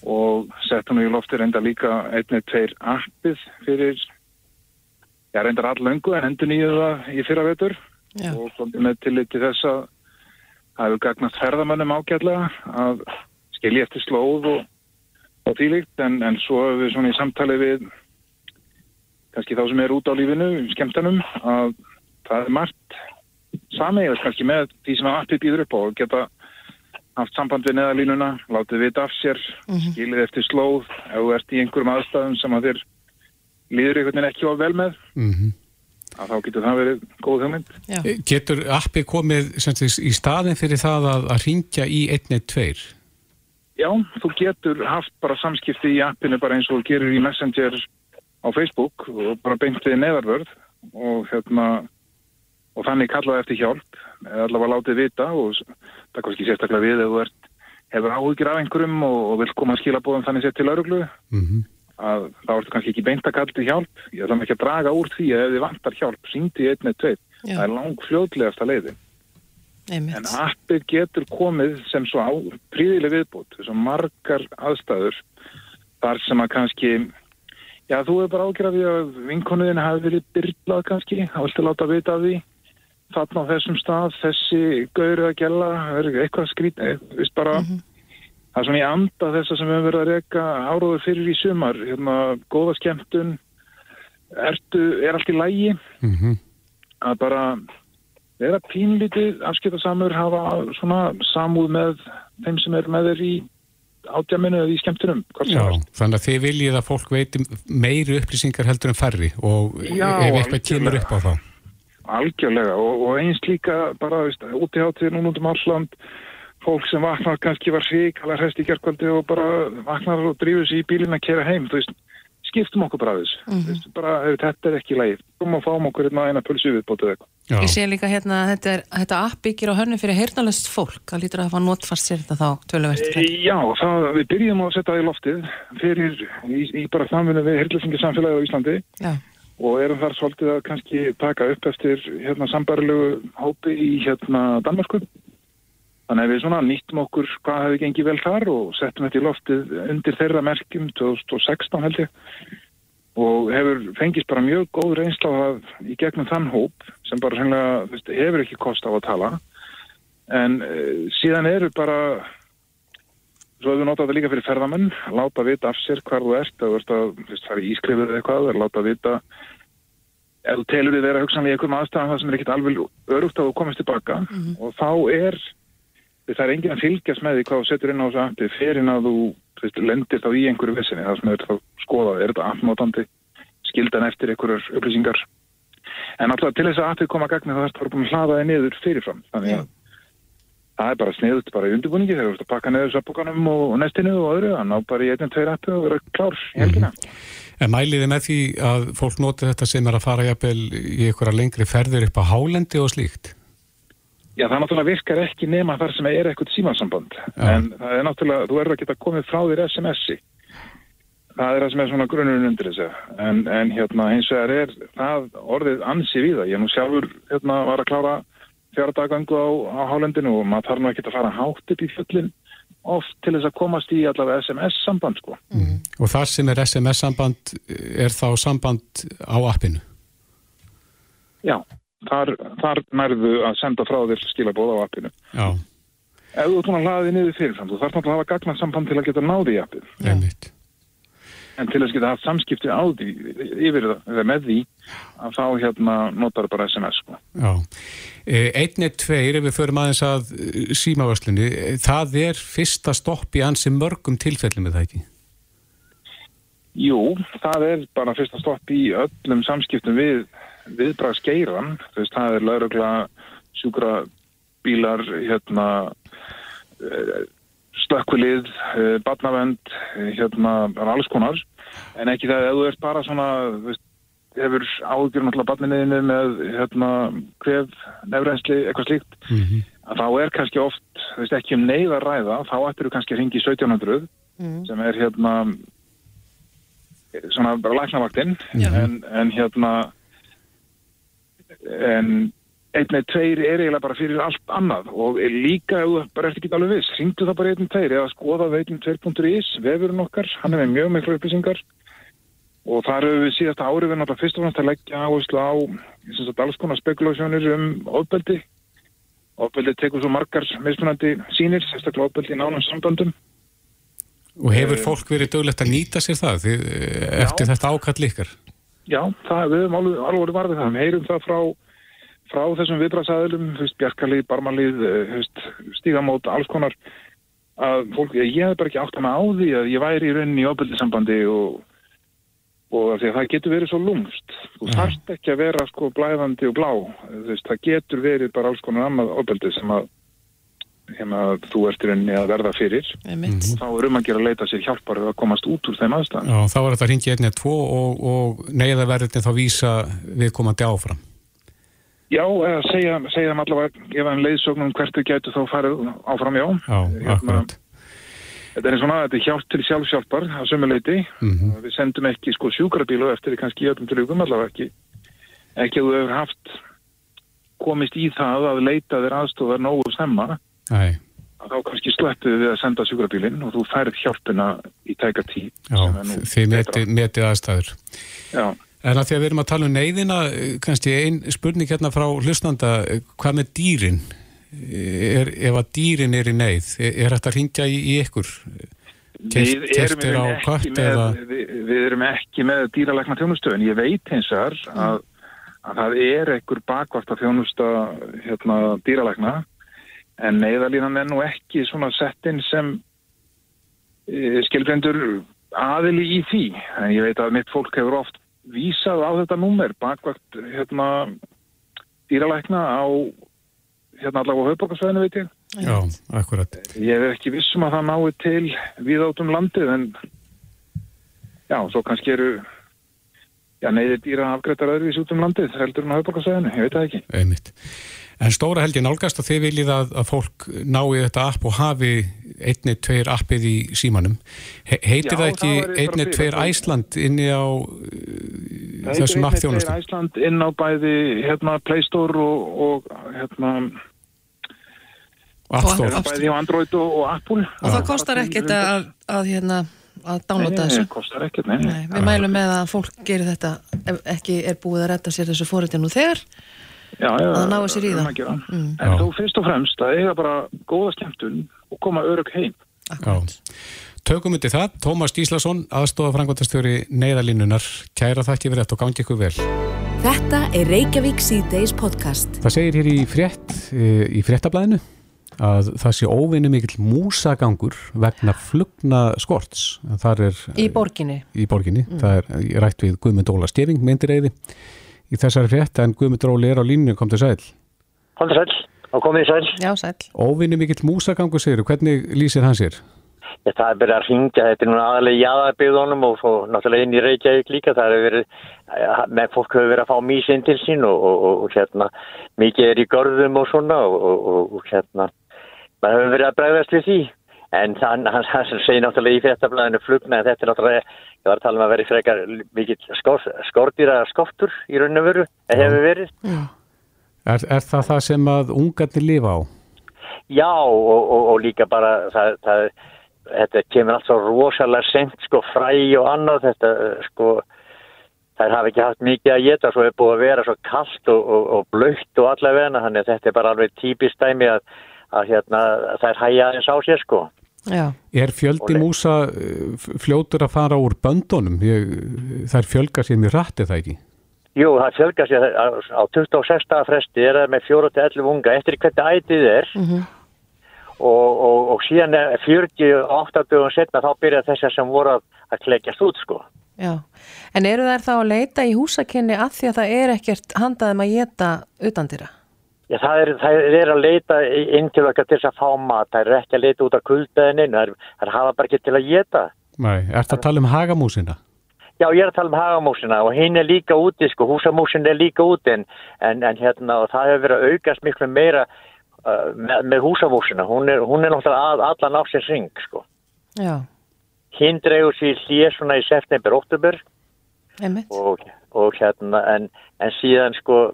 og settum við í lofti reynda líka einnig tveir appið fyrir já reyndar allöngu en endur nýju það í fyrra vetur já. og með tillit til þess að það hefur gagnast ferðamannum ágætlega að skilja eftir slóð og, og tílikt en, en svo hefur við svona í samtali við kannski þá sem er út á lífinu, skemmtanum að það er margt sameigjast kannski með því sem að appið býður upp á og geta haft samband við neðalínuna, látið vita af sér, mm -hmm. skilið eftir slóð, ef þú ert í einhverjum aðstæðum sem að þér líður einhvern veginn ekki á vel með, mm -hmm. að þá getur það verið góð hugmynd. Getur appi komið semst, í staðin fyrir það að, að ringja í 112? Já, þú getur haft bara samskipti í appinu bara eins og þú gerir í Messenger á Facebook og bara beintið neðarvörð og hérna og þannig kallaði eftir hjálp eða allavega látið vita og það er kannski sérstaklega við ef þú ert, hefur áhugir af einhverjum og, og vil koma að skila bóðum þannig sett til lauruglu mm -hmm. að þá ertu kannski ekki beint að kalla til hjálp. Ég ætla ekki að draga úr því að ef þið vantar hjálp syngdi í einni tveit það er lang fljóðlegasta leiði Einmitt. en appið getur komið sem svo á príðileg viðbútt þess að margar aðstæður þar sem að kannski já þú hefur bara ágjörði að vinkonuðin hafi verið byrlað kannski, þá viltu láta vita af því þarna á þessum stað, þessi gauru að gæla, eitthvað skrít veist bara, mm -hmm. það er svona í anda þess að við höfum verið að reyka áróður fyrir í sumar, hérna, góða skemmtun ertu, er allt í lægi mm -hmm. að bara vera pínlítið afskiptasamur hafa svona samúð með þeim sem er með þeir í átjaminu eða í skemmtunum Já, þannig að þið viljið að fólk veiti meiri upplýsingar heldur en færri og Já, ef eitthvað kemur upp á þá. Algjörlega og, og eins líka bara út í hátíð núna út um Alland fólk sem vaknar kannski var sík alveg hræst í gerðkvöldi og bara vaknar og drýfur sér í bílinn að kera heim þú veist skiptum okkur bara þess mm -hmm. bara, þetta er ekki lægið, komum að fáum okkur hérna eina pulsu viðbótið eitthvað. Ég sé líka hérna að þetta, þetta app byggir á hörnu fyrir heyrnalust fólk, það lítur að hafa notfast sér þetta þá töluvert. E, Já, það, við byrjum að setja það í loftið fyrir, í, í bara samfunni við heyrnalsingi á Íslandi. Já. og erum þar svolítið að kannski taka upp eftir hérna sambarilegu hópi í hérna Danmarku Þannig að við svona nýttum okkur hvað hefði gengið vel þar og settum þetta í loftið undir þeirra merkjum 2016 held ég. Og hefur fengist bara mjög góð reynsla í gegnum þann hóp sem bara sennilega hefur ekki kost á að tala. En e, síðan eru bara svo hefur við notað þetta líka fyrir ferðamenn láta vita af sér hvar þú ert eða þú ert að fara í ískrifur eða eitthvað eða láta vita þú telur þið vera hugsanlega í einhverjum aðstæðan það sem er ekkit alveg örugt að þú komist tilbaka. Mm -hmm. og þá er það er enginn að fylgjast með því hvað þú setur inn á þessu appi. Fyrir að þú veist, lendir þá í einhverju vissinni það sem er þá skoðað, er þetta appnótandi skildan eftir einhverjur upplýsingar? En alltaf til þess að appið koma að gagna það er það búin að hlaða það niður fyrirfram. Þannig að það er bara sniðut bara í undirbúningi þegar þú ert að pakka niður sappokanum og nestinu og öðru að ná bara í einn, tveir appi og vera klár í helgina. Mm -hmm. En mæliði með því að fólk noti þetta sem er að fara jafnvel í einhverja lengri ferðir upp á hálendi og slíkt? Já, það náttúrulega virkar ekki nema þar sem er eitthvað símansamband, ja. en það er náttúrulega, þú erður að geta komið frá þér SMS-i. Það er það sem er svona grunnurinn undir þessu, en, en hérna hins vegar er það orðið ansi við það. Ég nú sjálfur hérna var að klára fjárdagangu á, á hálendinu og maður þarf nú ekki að fara hátt upp í fjöllin oft til þess að komast í allavega SMS-samband, sko. Mm. Og það sem er SMS-samband er þá samband á appinu? Já þar, þar nærðu að senda frá þér skilabóð á appinu. Já. Ef þú núna hlaðið niður fyrirfram, þú þarf náttúrulega að hafa gagnað samband til að geta náði í appinu. Einmitt. En til að geta haft samskipti á því, yfir það, með því, að þá hérna notar bara SMS. Sko. Já. E, Einni, tveir, ef við förum aðeins að e, símavörslunni, e, það er fyrsta stopp í ansi mörgum tilfellum, er það ekki? Jú, það er bara fyrsta stopp í öllum samskiptum við viðbraksgeiran, þú veist, það er laurugla, sjúkra bílar, hérna eh, stökkvilið, eh, barnavend hérna, alls konar en ekki það að þú ert bara svona þú veist, hefur ágjörn náttúrulega barninniðinu með hérna hvef, nefnrensli, eitthvað slíkt mm -hmm. að þá er kannski oft, þú veist, ekki um neyð að ræða, þá ættir þú kannski að ringi 1700 mm. sem er hérna svona bara læknavaktinn en, en hérna en einn með tveir er eiginlega bara fyrir allt annað og líka ef þú bara ert ekki alveg viss, ringdu það bara einn tveir eða skoða veitin 2.is, vefurinn okkar hann er með mjög miklu upplýsingar og þar hefur við síðast árið við náttúrulega fyrst og fannst að leggja áherslu á alls konar spekulasjónir um ofbeldi ofbeldi tekur svo margar mismunandi sínir, sérstaklega ofbeldi í nánum sambandum Og hefur fólk verið döglegt að nýta sér það því, eftir Já. þetta ákall ykkar? Já, það, við höfum alveg, alveg varðið það. Við heyrum það frá, frá þessum viðbrasaðilum, bjarkalið, barmalið, eh, stígamót, alls konar. Að fólk, ég hef bara ekki átt hana á því að ég væri í rauninni í ofbildisambandi og, og að að það getur verið svo lungst. Þú þarft ekki að vera sko blæðandi og blá. Það getur verið bara alls konar annað ofbildi sem að hérna, þú ert í rauninni að verða fyrir mm -hmm. þá er um að gera að leita sér hjálpar að komast út úr þeim aðstæðan Já, þá er þetta að ringja einnig að tvo og, og neyðaverðin þá vísa við komandi áfram. Já, eða segja, segja þeim allavega gefa þeim leiðsögnum hvert þau getur þá farið áfram, já. Já, hérna, akkurat. Þetta er svona, þetta er hjálp til sjálfsjálfar að sömuleiti, mm -hmm. við sendum ekki sko sjúkrabílu eftir kannski í öllum tilugum allavega ekki, ekki að þú hefur haft komist í það að leita þér aðstofar nógu stemma Nei. að þá kannski sleppuðu við að senda sjúkrabílinn og þú færð hjálpina í tæka tí Já, þið metið meti aðstæður. Já. En að því að við erum að tala um neyðina kannski einn spurning hérna frá hlustanda hvað með dýrin? Er, ef að dýrin er í neyð er þetta að ringja í, í ykkur? Við, erum með, við, við erum ekki með dýralegna tjónustöðun ég veit eins og að að það er einhver bakvart að þjónusta hérna, dýralækna en neyðalínan er nú ekki svona settin sem e, skilgrendur aðili í því en ég veit að mitt fólk hefur oft vísað á þetta númer bakvart hérna, dýralækna á hérna allavega á höfbókarsvæðinu veit ég Já, akkurat. Ég er ekki vissum að það nái til við átum landið en já, svo kannski eru já, neyðir dýra afgreitar öðruvís út um landið heldur en á höfbrukarsæðinu, ég veit það ekki. Einmitt. En stóra helgi nálgast að þið viljið að, að fólk nái þetta app og hafi einni, tveir appið í símanum. He heitir Já, það ekki það einni, tveir Æsland inni á uh, Það þessum app einnig þjónustu? Tveir Æsland inn á bæði hérna Play Store og, og hérna App Store. Store. bæði á Android og, og Apple. Og það kostar ekkert að, að, hérna, að downloada Nei, þessu. nei, kostar ekkert, nei, nei. Nei, við mælum með að fólk gerir þetta ef ekki er búið að redda sér þessu fóritin nú þegar. Já, já, Að ná sér í það. að gera. Mm. En Já. þó fyrst og fremst að eiga bara góða skemmtun og koma örug heim. Já. Tökum undir það, Tómas Gíslason, aðstofa frangvandastjóri neyðalínunar. Kæra þakki fyrir þetta og gangi ykkur vel. Þetta er Reykjavík C-Days podcast. Það segir hér í frétt, eh, í fréttablaðinu að það sé óvinni mikill músagangur vegna flugna skorts. Þar er Í borginni. í borginni. Það er rætt við Guðmund Óla Stefing, myndireiði í þessari frétt, en Guðmund Óli er á línu, kom til sæl. Haldur sæl, og komið sæl. Já, sæl. Óvinni mikill músagangur segir, hvernig lýsir hann sér? Ég, það er byrjað að ringja, þetta er núna aðalega í aðarbyggðunum og svo náttúrulega inn í Reykjavík líka. Það hefur verið, með fólk hefur verið að fá mísinn til sín og, og, og, og hérna, mikið er í görðum og svona og, og, og hérna, maður hefur verið að bregðast við því. En hann, hann, hann segir náttúrulega í fréttablaðinu flugna en þetta er náttúrulega, ég var að tala um að vera frekar mikill skor, skordýra skoftur í raun og veru, það hefur verið. Er, er það það sem að ungarnir lifa á? Já og, og, og líka bara það, það, þetta kemur allt svo rosalega sent sko fræ og annað þetta sko þær hafa ekki haft mikið að geta svo er búið að vera svo kallt og, og, og blöytt og allavega þannig að þetta er bara alveg típist dæmi að, að hérna, þær hæja aðeins á sér sko. Já. Er fjöldi músa eh, fljótur að fara úr böndunum? Ég, þær fjölga sér mjög rætt, er það ekki? Jú, það fjölgar sér á, á 26. fresti er það með 4-11 unga eftir hvernig ætið er og, og, og síðan er 48 dögum setna þá byrja þessar sem voru að, að klekjast út sko. Já. En eru þær þá að leita í húsakinni að því að það er ekkert handaðum að geta utandira? Já, það er, það er að leita inn til okkar til þess að fá mat, það er ekki að leita út af kuldaðininn, það er, það er hafa bara ekki til að geta. Nei, ert að tala um hagamúsina? Já, ég er að tala um hagamúsina og hinn er líka úti, sko, húsamúsin er líka úti en, en, en hérna, og það hefur verið að aukast miklu meira uh, með, með húsamúsina, hún er, hún er náttúrulega að, allan ásins ring, sko. Já. Hinn dregur sér hlýja svona í september, oktober Einmitt. og, og hérna, en, en síðan, sko,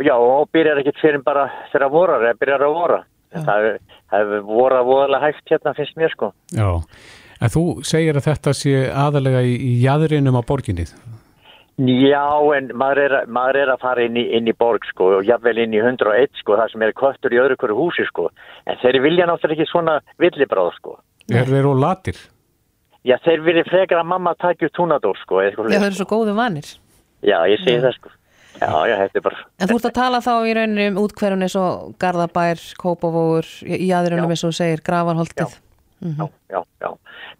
já, og byrjar ekkert fyrir bara þegar vorar, eða byrjar að vora. Já. Það hefur- vorað voðalega hægt hérna, finnst mér, sko. Já. En þú segir að þetta sé aðalega í, í jæðrinum á borginni. Já, en maður er, að- maður er að fara inn í, inn í borg, sko, og jafnvel inn í 101, sko, það sem er köttur í öðru hverju húsi, sko. En þeir vilja náttúrulega ekki svona villibráð, sko. Er þeir og latir? Já, þeir vilja frekar að mamma taki upp túnadór, sko, Já, svoleiðis. eru svo góðu vanir. Já, ég segi það, sko. Já, já, þetta er bara... En þú ert að tala þá í rauninni um útkverjun eins og Garðabær, Kópavógur, í aðrunum eins og þú segir, Gravarholtið. Já, já, já.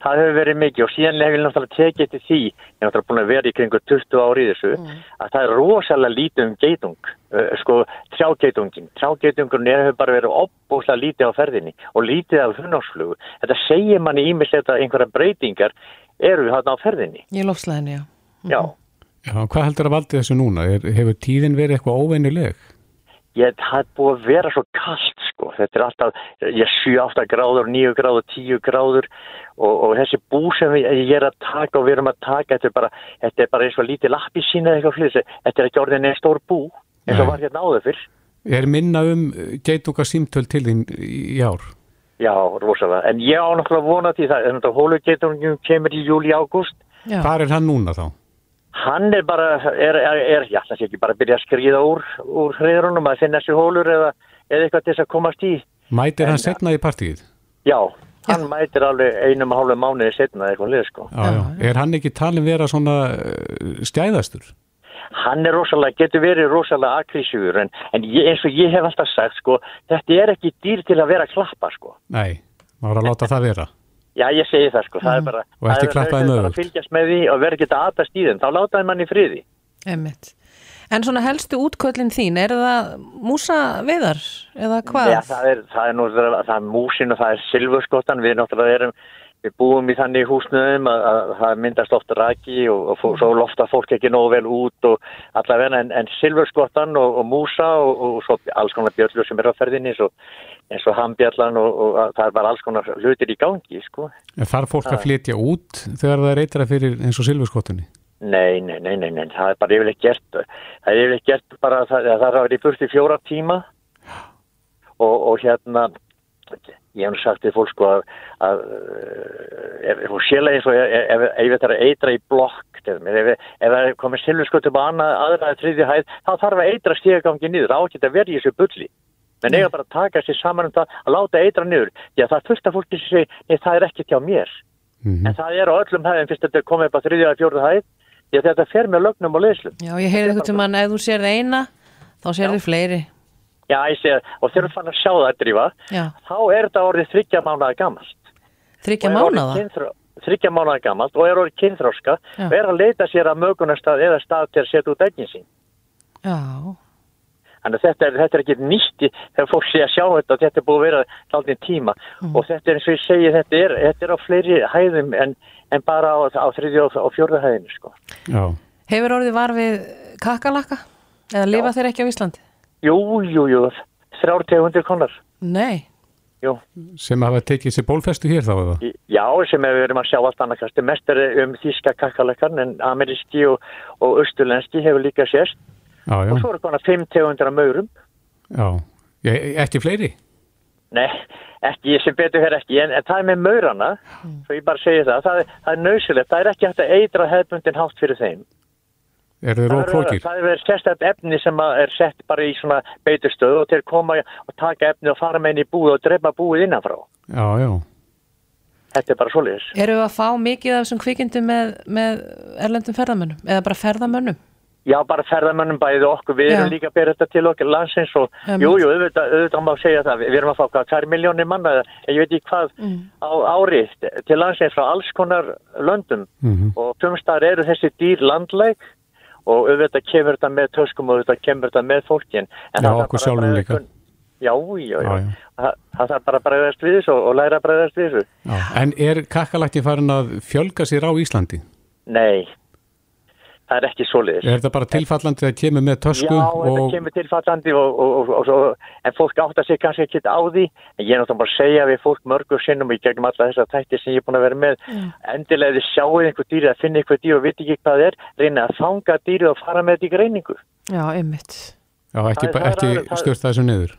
Það hefur verið mikið og síðan hef ég náttúrulega tekið til því, ég er náttúrulega búin að vera í kringu 20 ári í þessu, að það er rosalega lítið um geitung, uh, sko, trjágeitungin. Trjágeitungurinn hefur bara verið opbúslega lítið á ferðinni og lítið af hunnársflugu. Þetta segir manni ímislegt að einhverja breytingar eru þarna á ferðinni. Í lofslæðinu, já. Já, Já, hvað heldur að valdi þessu núna? Er, hefur tíðin verið eitthvað óvennileg? ég, það er búið að vera svo kallt, sko. Þetta er alltaf, ég 7-8 gráður, 9 gráður, 10 gráður og, og þessi bú sem ég, er að taka og við erum að taka, þetta er bara, þetta er bara eins og lítið lappi sína eða eitthvað fyrir þessu. Þetta er ekki orðin einn stór bú, eins og var hérna áður fyrr. Er minna um geitunga símtöl til þín í ár? Já, rosalega. En ég á náttúrulega vona því það, þannig að hólugeitunum kemur í júli-ágúst. Já. Hvar er hann núna þá? Hann er bara, er, er, er já, það sé ekki bara að byrja að skriða úr, úr hreðrunum að finna sér hólur eða, eða eitthvað til þess að komast í. Mætir hann En- setna í partíið? Já, hann mætir alveg einum og hálfu mánuði setna eitthvað lið, sko. Já, já. Er hann ekki talin vera svona uh, stjæðastur? hann er rosalega, getur verið rosalega aggressífur en, en ég, eins og ég hef alltaf sagt sko, þetta er ekki dýr til að vera klappa sko. Nei, maður að láta það vera. Já, ég segi það sko, það er bara, Og ekki það er- klappa þeim það er bara öfugt. að fylgjast með því og vera ekki að aðast í þeim, þá látaði mann í friði. Einmitt. En svona helstu útköllin þín, er það músa veðar eða hvað? Já, það er, það er nú, það er músin og það er silfurskottan, við náttúrulega erum, við búum í þannig húsnöðum að, að það myndast ofta raki og, og fó- svo lofta fólk ekki nógu vel út og allavega en, en silfurskottan og, og músa og, og svo alls konar bjöllur sem er á ferðinni og, eins og hambjallan og, og að- það bara alls konar hlutir í gangi, sko. En þarf fólk að flytja út þegar það er eitra fyrir eins og silfurskottunni? Nei, nei, nei, nei, nei, það er bara yfirleitt gert, það er yfirleitt gert bara að það, að það er að vera í burti fjóra tíma og, og hérna, ég hef sagt til fólk sko að, að eh, ef þú sélega eins og ef, þetta er að eitra í blokk, ef, það er komið silfurskotum á annað, aðra eða þriðju hæð, þá þarf að eitra stígagangi niður, á ekki að vera í þessu bulli. Men eiga bara að taka sér saman um það að láta eitra niður, því að það er fullt af fólki sem segir, nei það er ekki hjá mér. Mhm. En það er á öllum hæðin fyrst þetta er komið upp á þriðja eða fjórða hæð, því að þetta fer með lögnum og leyslum. Já, ég heyrði eitthvað til mann, ef þú sér eina, þá sér þið fleiri. Já, ég sé, og þegar þú fann að sjá það að drífa, Já, þá er þetta orðið þryggja mánuða gamalt. þryggja Og mánuða. Þriggja mánuða gamalt og er orðið kynþróska Já. og er að leita sér að mögunarstað eða stað til að setja út egnin sín. Já, Þannig að þetta er, þetta er ekki nýtti þegar fólk sé að sjá þetta, þetta er búið að vera taldin tíma og þetta er eins og ég segi, þetta er, þetta er á fleiri hæðum en, en bara á, á þriðja og, og fjórða hæðinu, sko. Já. hefur orðið var við kakalakka? Eða lifa þeir ekki á Íslandi? Jú, jú, jú, þrjár tegundir konar. Nei. Jú, Sem hafa tekið sér bólfestu hér þá eða? Já, sem við erum að sjá allt annað kasti. Mest er um þíska kakkalekkan en ameríski og, og austurlenski hefur líka sérst. Já, já, Og svo eru konar fimm tegundir af maurum. já. Ég, ekki fleiri? Nei, ekki, sem betur hér ekki, en, en það er með maurana, svo ég bara segi það, það er, það er nöðsilegt, það er ekki hægt að eitra hefbundin hátt fyrir þeim. Er Það er, róflókir? það er verið sérstætt efni sem að er sett bara í svona beitustöðu og til að koma og taka efni og fara með henni í búið og drepa búið innanfrá. Já, já. Þetta er bara svoleiðis. Eru að fá mikið af þessum kvikindum með, með erlendum ferðamönnum? Eða bara ferðamönnum? Já, bara ferðamönnum bæðið okkur, við erum Já. líka að bera þetta til okkur landsins og Einmitt. jú, jú, auðvitað, auðvitað má segja það, við erum að fá hvað, 2 miljónir manna, ég veit ekki hvað á ári til landsins frá alls konar löndum Mhm. og tjómstar eru þessi dýr landlæg og auðvitað kemur þetta með töskum og auðvitað kemur þetta með fólkin. En Já, okkur sjálfum líka. kun- Já, já, já, Já, já. Það, þarf bara að bregðast við þessu og, læra að bregðast við þessu. já. En er kakkalakki farin að fjölga sér á Íslandi? Nei, það er ekki svoleiðis. Er þetta bara tilfallandi að kemur með tösku Já, og... þetta kemur tilfallandi og, og, og, og, svo- en fólk átta sig kannski ekki á því en ég er náttúrulega bara að segja við fólk mörgur sinnum í gegnum alla þessar þættir sem ég er búin að vera með endilega ef þið sjáuð einhver dýr eða finna einhver dýr og viti ekki hvað það er reyna að fanga dýrið og fara með þetta í greiningu Já, einmitt. Já, ekki, Það það ekki alveg- það- þessu niður.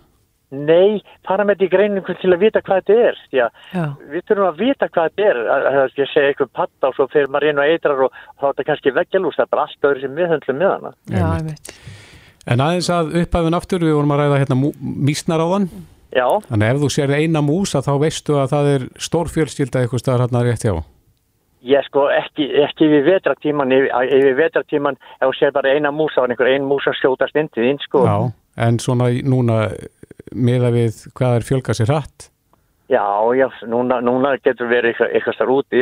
Nei, fara með þetta í greiningu til að vita hvað þetta er að Já. við þurfum að vita hvað þetta er að, að, að ég segja einhver patta og svo fyrir maður inn og eitrar og, og þá er þetta kannski veggjalús það er bara allt öðru sem við höndlum með hana Já, Einmitt. En aðeins að upphæfun aftur, við vorum að ræða hérna mísnar á þann. Já, Þannig að ef þú sér eina mús að þá veistu að það er stórfjölskylda eitthvað staðar hérna rétt hjá. Ég sko ekki, ekki yfir vetratíman, yfir, vetratíman ef þú sér bara eina mús á einhver ein mús að skjótast inn til þín sko. Já, en svona í- núna miða við hvað er fjölga sér hratt. Já, já, núna, núna getur verið eitthvað, eitthvað starf úti,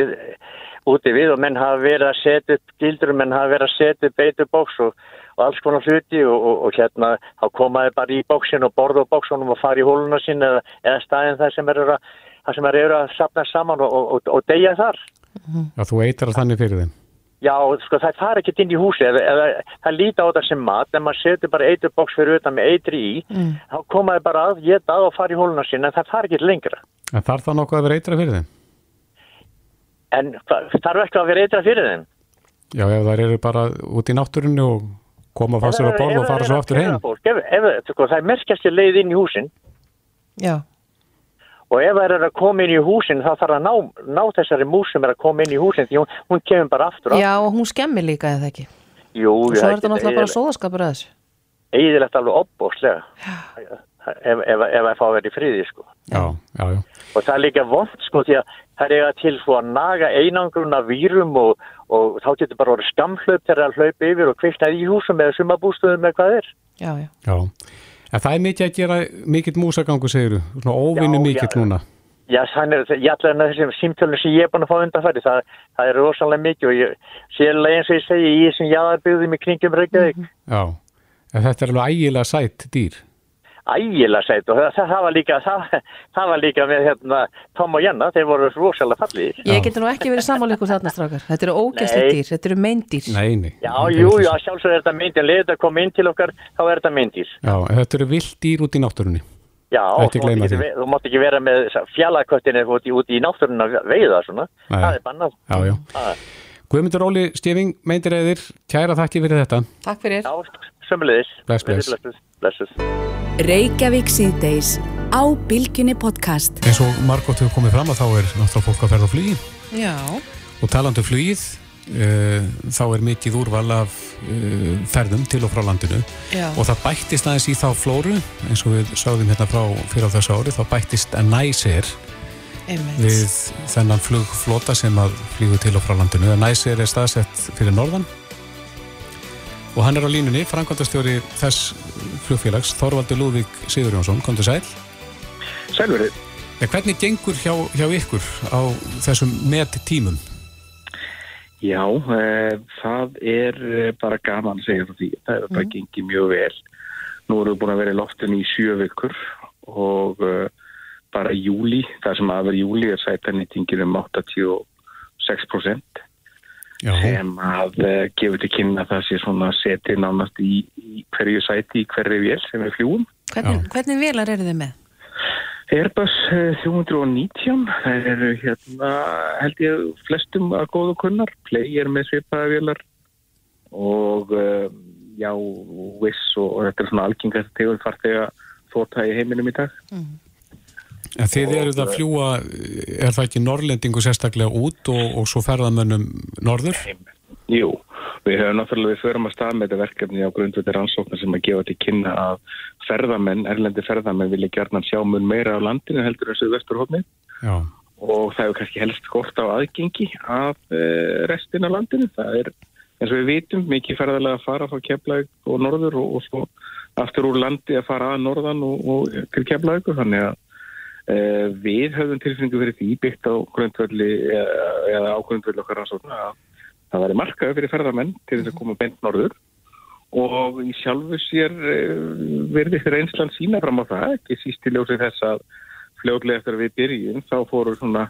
úti við og menn hafa verið að setja upp gildur, menn hafa verið að setja upp beitubóks og, og alls konar hluti og, og, og hérna þá komaði bara í bóksin og borða á bóksunum og fara í hóluna sín eða, eða staðin þar sem eru að, eru að sapna saman og, og, og, og deyja þar. Já, þú eitrar þannig fyrir þeim. Já, sko það fara ekkert inn í húsi eða, eða það líta á þetta sem mat en maður setur bara eiturboks fyrir utan með eitri í þá komaði bara að, geta að og fara í hóluna sín en það fara ekkert lengra. En þarf það nokkuð að vera eitra fyrir þeim? En þarf ekki að vera eitra fyrir þeim? Já, ef það eru bara út í náttúrunni og koma að fá sér að borða og fara svo aftur heim. Fólk, ef, ef, sko, það er merkjast í leið inn í húsin Já. Og ef það er að koma inn í húsin þá þarf að ná, ná þessari mús sem er að koma inn í húsin því hún, hún kemur bara aftur á. Já, og hún skemmir líka eða ekki. Jú, Og svo er þetta náttúrulega bara sóðaskapur að þessu. Eðilegt alveg opbóslega ef, ef, ef það fá að vera í friði sko. Já, já, já. og það er líka vond sko því að það er eiga til svo að naga einangruna vírum og, og þá getur bara orðið skamhlaup þegar það hlaup yfir og kviknaði í húsum eða sumabústöðum með hvað er. Já, já. En það er mikið að gera mikill músagangu, segiru, svona óvinnu Já, mikill núna. Já, þannig að ég allar en þessum símtölunum sem ég er búin að fá undanfæri, það, það er rosalega mikið og ég sérlega eins og ég segi í þessum jáðarbygðum í kringum Reykjavík, Já, en þetta er alveg ægilega sætt dýr. Ægilega sætt og það, það, var líka, það, það var líka með hérna, Tom og Janna, þeir voru rosalega fallið. Ég geti nú ekki verið samanleikur þarna strákar. Þetta eru ógæsli Nei. dýr, þetta eru meindýr. Nei, nei. Já, jú, já, sjálfsög er þetta mynd, en leiðið að koma inn til okkar, þá er þetta myndir. Já, þetta eru vilt dýr út í náttúrunni. Já, þú mátt ekki, þú mátt ekki vera með fjallaköttinni út í, út í náttúruna veiða svona, Nei. það er bannað. Já, já. Það- Guðmundur Óli Stefing, meindir eðir, kæra þakki fyrir þetta. Takk fyrir. Já, sömulegis. Bless, bless. Blessuð, blessuð. Reykjavík síðdeis á Bilginni podcast. Eins og margótt hefur komið fram að þá er náttúrulega fólk að ferða á flugi Já, og talandi um flugið, uh, þá er mikið úrval af uh, ferðum til og frá landinu já. og það bættist aðeins í þá flóru, eins og við sáðum hérna frá fyrir á þessu ári, þá bættist að næsir Einmitt. við þennan flugflota sem að flýgu til og frá landinu. Næsir er staðsett fyrir norðan og hann er á línunni, framkvæmdastjóri þess flugfélags, Þorvaldur Lúðvík Sigur Jónsson, kom til sæl. Sælverið. En hvernig gengur hjá, hjá ykkur á þessum met tímum? Já, e, það er eh, bara gaman að segja því. Það er bara gengið mjög vel. Nú erum við búin að vera í loftinu í sjö vikur og e, bara í júli, það sem aðver júli er sætanýtingin um 86% Já, sem að e, gefur til kynna að það sé svona setið nánast í, í hverju sæti, í hverju vél sem við fljúum. Hvernig, hvernig velar eru þið með? Airbus eh, 319, það eru hérna held ég flestum að góðu kunnar, Play er með svipaða vélar og uh, já, Wiss og, og þetta er svona algengast tegund farþega þóta í heiminum í dag. En þið eruð að fljúa, er það ekki norrlendingu sérstaklega út og, og svo ferðamönnum norður? Jú, við höfum náttúrulega við förum að stað með þetta verkefni á grundvöldi rannsóknar sem að gefa til kynna að ferðamenn, erlendi ferðamenn vilja gerðan sjá mun meira á landinu heldur en söðu vesturhófni Já, og það hefur kannski helst skort á aðgengi af uh, restin af landinu. Það er, eins og við vitum, mikið ferðarlega að fara frá Keflavík og norður og, og svo aftur úr landi að fara að norðan og, og til Keflavík þannig að við höfum tilfinningu fyrir því byggt á grundvöldi eða, eða á grundvöldi okkar rannsókna að það væri markaði fyrir ferðarmenn til þess að koma bent norður. Og í sjálfu sér uh, verði þeirra einsland sína fram á það, ekki síst í ljósið þess að fljóðlega eftir að við byrjum þá fóru svona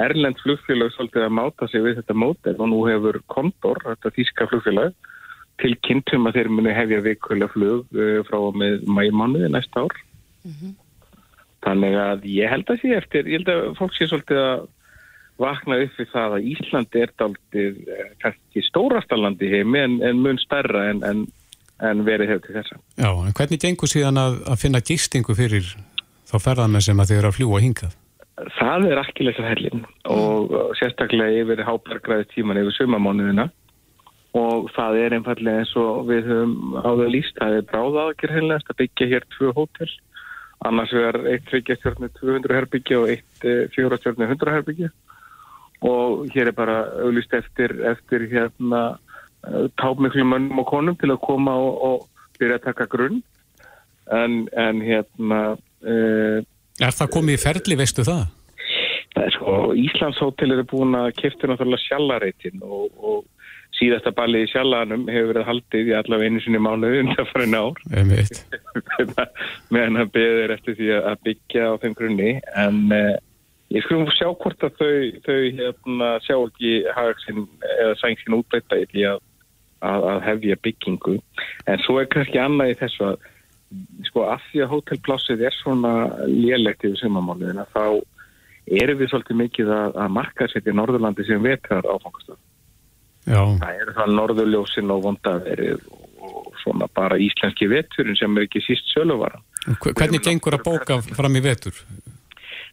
erlend flugfélag svolítið að máta sig við þetta mótel og nú hefur Condor, þetta þýska flugfélag tilkynntum að þeir muni hefja vikulega flug frá með mæmánuði næsta ár þannig að ég held að sé eftir ég held að fólk sé svolítið að vakna upp við það að Ísland er daldið eh, kannski stórasta land í heimi en, en mun stærra en, en, en verið hefur til þessa. já, en hvernig gengur síðan að, að finna gistingu fyrir þá ferðamenn sem að þið eru að fljúa hingað? Það er akkilega hellin og sérstaklega yfir hábergræði tíman yfir sumamánuðina og það er einfallega eins og við höfum áður líst, það er bráða aðgjör heilnægast að byggja hér tvö hótel annars vegar eitt þryggjastjórni 200 herbyggja og eitt eh, fjórastjórni 100 herbyggja og hér er bara auðlýst eftir, eftir hérna eh, tápmiklu mönnum og konum til að koma og, og byrja að taka grunn en, en hérna uh, Er það komið í ferli, veistu það? Það er sko, Íslands hótel eru búin að kefta náttúrulega sjallareitin og, og síðasta balli í sjallanum hefur verið haldið í allavega einu sinni mánuði undan farin ár meðan að beður eftir því að byggja á þeim grunni. En uh, ég skulum sjá hvort að þau, þau hérna, sjá ekki hagsin eða sængsin útbreyta í því að, að, að hefja byggingu. En svo er kannski annað í þessu að sko af því að hótelplássið er svona lélegt yfir sumamáliðina þá erum við svolítið mikið að, að markaðsetja Norðurlandi sem vetrar áfangastöð. Já, Það eru það Norðurljósin og vondaverið og svona bara íslenski veturinn sem er ekki síst söluvara. Hve- hvernig gengur að bóka fram í vetur?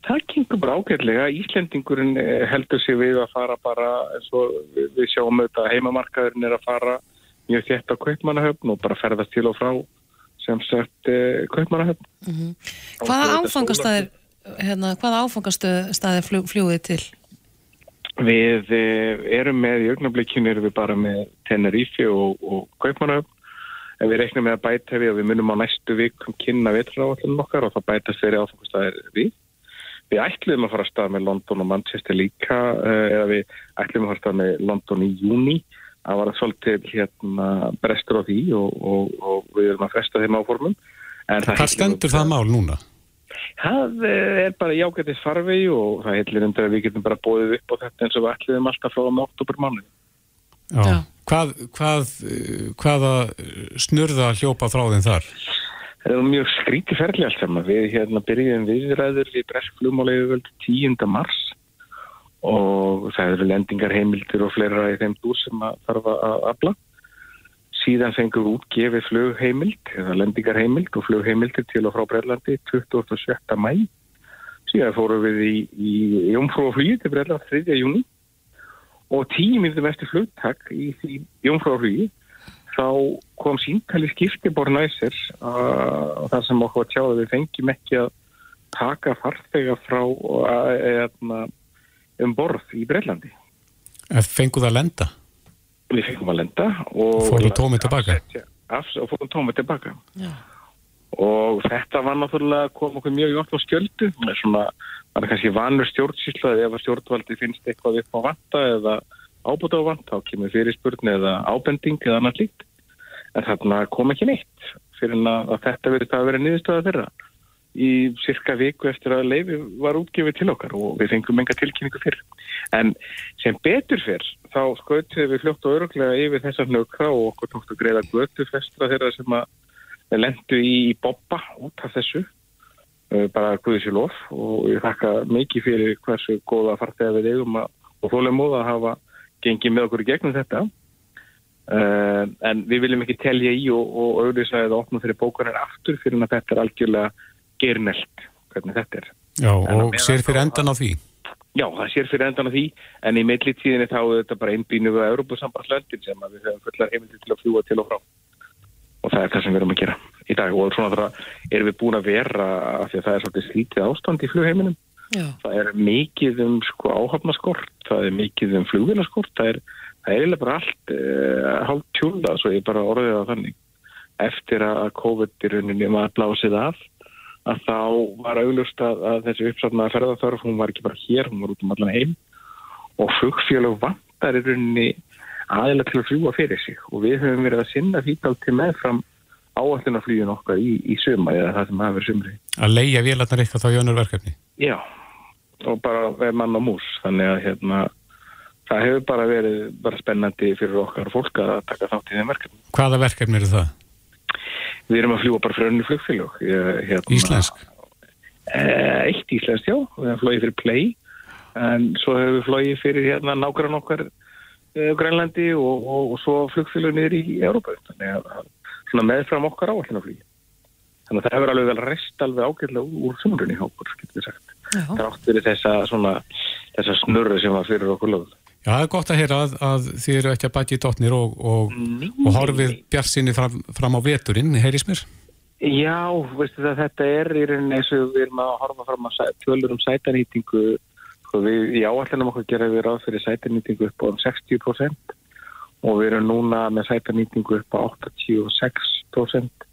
Það gengur bara ágætlega. Íslendingurinn eh, heldur sig við að fara bara eins og við, sjáum auðvitað að heimamarkaðurinn er að fara mjög þétt á kaupmannahöfn og bara ferðast til og frá sem sagt eh, kaupmannahöfn. Hvaða áfangastæðir hérna, hvaða áfangastæðir fljú, fljúið til Við eh, erum með, í augnablikinu erum við bara með Tenerife og, og Kaupmannöfn. En við reiknum með að bæta við og við munum á næstu vikum kynna vetraáallinu okkar og það bætast fyrir áfengustæðir við. Við ætlum að fara að staða með London og Manchester líka eh, eða við ætlum að fara að staða með London í júni. Að svolítið hérna brestur á því og, og, og við erum að fresta þeim áformum. Hvað stendur það mál núna? Það er bara jágætið farvegi og það heilir undir að við getum bara bóðið upp á þetta eins og við ætliðum alltaf frá um oktober mánu. Já. Já. Hvað, hvað, hvaða snurða hljópa frá þinn þar? Það er mjög skríti ferli allt saman. Við hérna byrjum viðræður við breskflumálegu völdu 10. mars og það eru lendingar heimildir og fleira í þeim dúr sem að þarf að afla síðan fengum við útgefið flugheimild eða lendingarheimild og flugheimildir til og frá Brellandi 27. mæ síðan fórum við í, í, í umfrúaflýði til Brelland 3. júni og tíu minnum eftir flugtak í því umfrúaflýði þá kom síntali skiptibor næsir og þar sem okkur tjáði við fengjum ekki að taka farþega frá eða, um borð í Brellandi Fenguð að lenda? Við fengum að lenda og fórum tómið tilbaka? og fórum tómið tilbaka. Já. og þetta var náttúrulega kom okkur mjög jótt á skjöldu. Svona, það er kannski vanur stjórnsýsla ef að stjórnvaldi finnst eitthvað upp á vanta eða ábúta á vanta þá kemur fyrirspurn eða ábending eða annað líkt en þarna kom ekki neitt fyrir að þetta verið það að vera niðurstöða þeirra í cirka viku eftir að leiði var útgefið til okkar og við fengum enga tilkynningu fyrir. En sem betur fyrr, þá skautum við fljótt og öruglega yfir þessar nökra og okkur tókst að greiða götu festra þeirra sem að lendu í, boppa út af þessu, uh, bara guðisilof og ég þakka mikið fyrir hversu góða fartega við eigum að, og þólega móða að hafa gengið með okkur í gegnum þetta. Uh, en við viljum ekki telja í og, auðvitað að opna fyrir bókarinn aftur fyrir að þetta er algjörlega gernelt hvernig þetta er. Já, og sér fyrir endan á því? Já, það sér fyrir endan á því, en í meðlítíðinni þá er þetta bara einbínu við Európa-sambandslöndin sem við höfum fullar heimildi til að fljúa til og frá. Og það er það sem við erum að gera í dag og svona þar erum við búin að vera af því að það er svolítið slítið ástand í flugheiminum. Já. Það er mikið um sko áhafnaskort, það er mikið um flugvinaskort, það er, það er eiginlega bara allt eh, hálf tjúla, svo ég bara orðið á þannig. Eftir að COVID-19 var blásið af að þá var auðlust að, að þessi uppsatnaða ferðarþörf, hún var ekki bara hér, hún var út um allan heim og flugfélag vantar í rauninni aðeins til að fljúa fyrir sig og við höfum verið að sinna fíkalt til meðfram áallunarflýjun okkar í, í suma eða það sem hafa verið sumri. Að leia vélarnar eitthvað þá jönur verkefni? Já, og bara veð mann á mús, þannig að hérna, það hefur bara verið bara spennandi fyrir okkar fólk að taka þátt í þeim verkefni. Hvaða verkefni eru það? Við erum að fljúa bara fyrir önnu flugfélag. Hérna, Íslensk? Eh, eitt íslensk, já. Við hefum flóið fyrir Play, en svo hefur við flóið fyrir hérna nákvæmlega nokkar uh, Grænlandi og, og, og svo flugfélag niður í Európa. Þannig að svona meðfram okkar áallina flugi. Þannig að það hefur alveg vel rest alveg ágjörlega úr sumrunni hókur, getur við sagt. Það átt verið þessa, svona, þessa snurru sem var fyrir okkur lögum. Já, það er gott að heyra að, að þið eru ekki að bæti í dotnir og, og, og horfið bjart sinni fram, fram á veturinn, heyris mér? Já, veistu það, þetta er í rauninni eins og við erum að horfa fram að tölur um sætanýtingu. Sko við í áallinum okkur gera við ráð fyrir sætanýtingu upp á 60% og við erum núna með sætanýtingu upp á 86%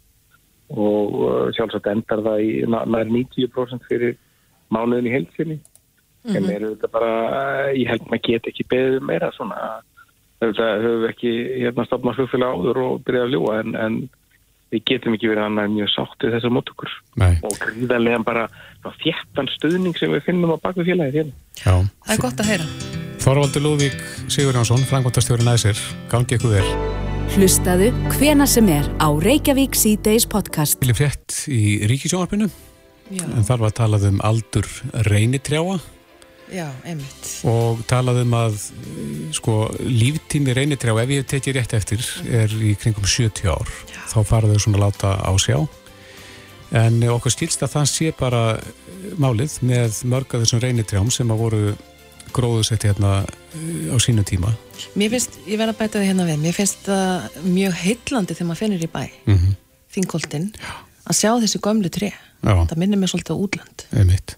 og uh, sjálfsagt endar það í nær 90% fyrir mánuðin í heilsinni mm -hmm. en eru þetta bara, ég held maður get ekki beðið meira svona. Þetta höfum við ekki hérna stafnað flugfélag áður og byrjaði að ljúa en, en við getum ekki verið annað mjög sáttið þessar mótökur og gríðarlega bara þjættan stuðning sem við finnum á bakvið félagið hérna. Já. Það er gott að heyra. Þorvaldur Lúðvík Sigurjónsson, frangvöldastjóri næsir. Gangi ykkur vel. Hlustaðu hvena sem er á Reykjavík C-Days podcast. Vilja frétt í Ríkisjónarpinu en þar var að talað um aldur reynitrjáa Já, einmitt. Og talaðum að sko líftími reynitrjá, ef ég tekið rétt eftir, er í kringum 70 ár. Já. Þá fara þau svona láta á sjá. En okkur skilst að það sé bara málið með mörg af þessum reynitrjám sem að voru gróðusetti hérna eh, á sínu tíma. Mér finnst, ég verða að bæta það hérna við, mér finnst það mjög heillandi þegar maður finnir í bæ, mm -hmm. þingoltinn, að sjá þessi gömlu tré. Það minnir mér svolítið á útland. Einmitt.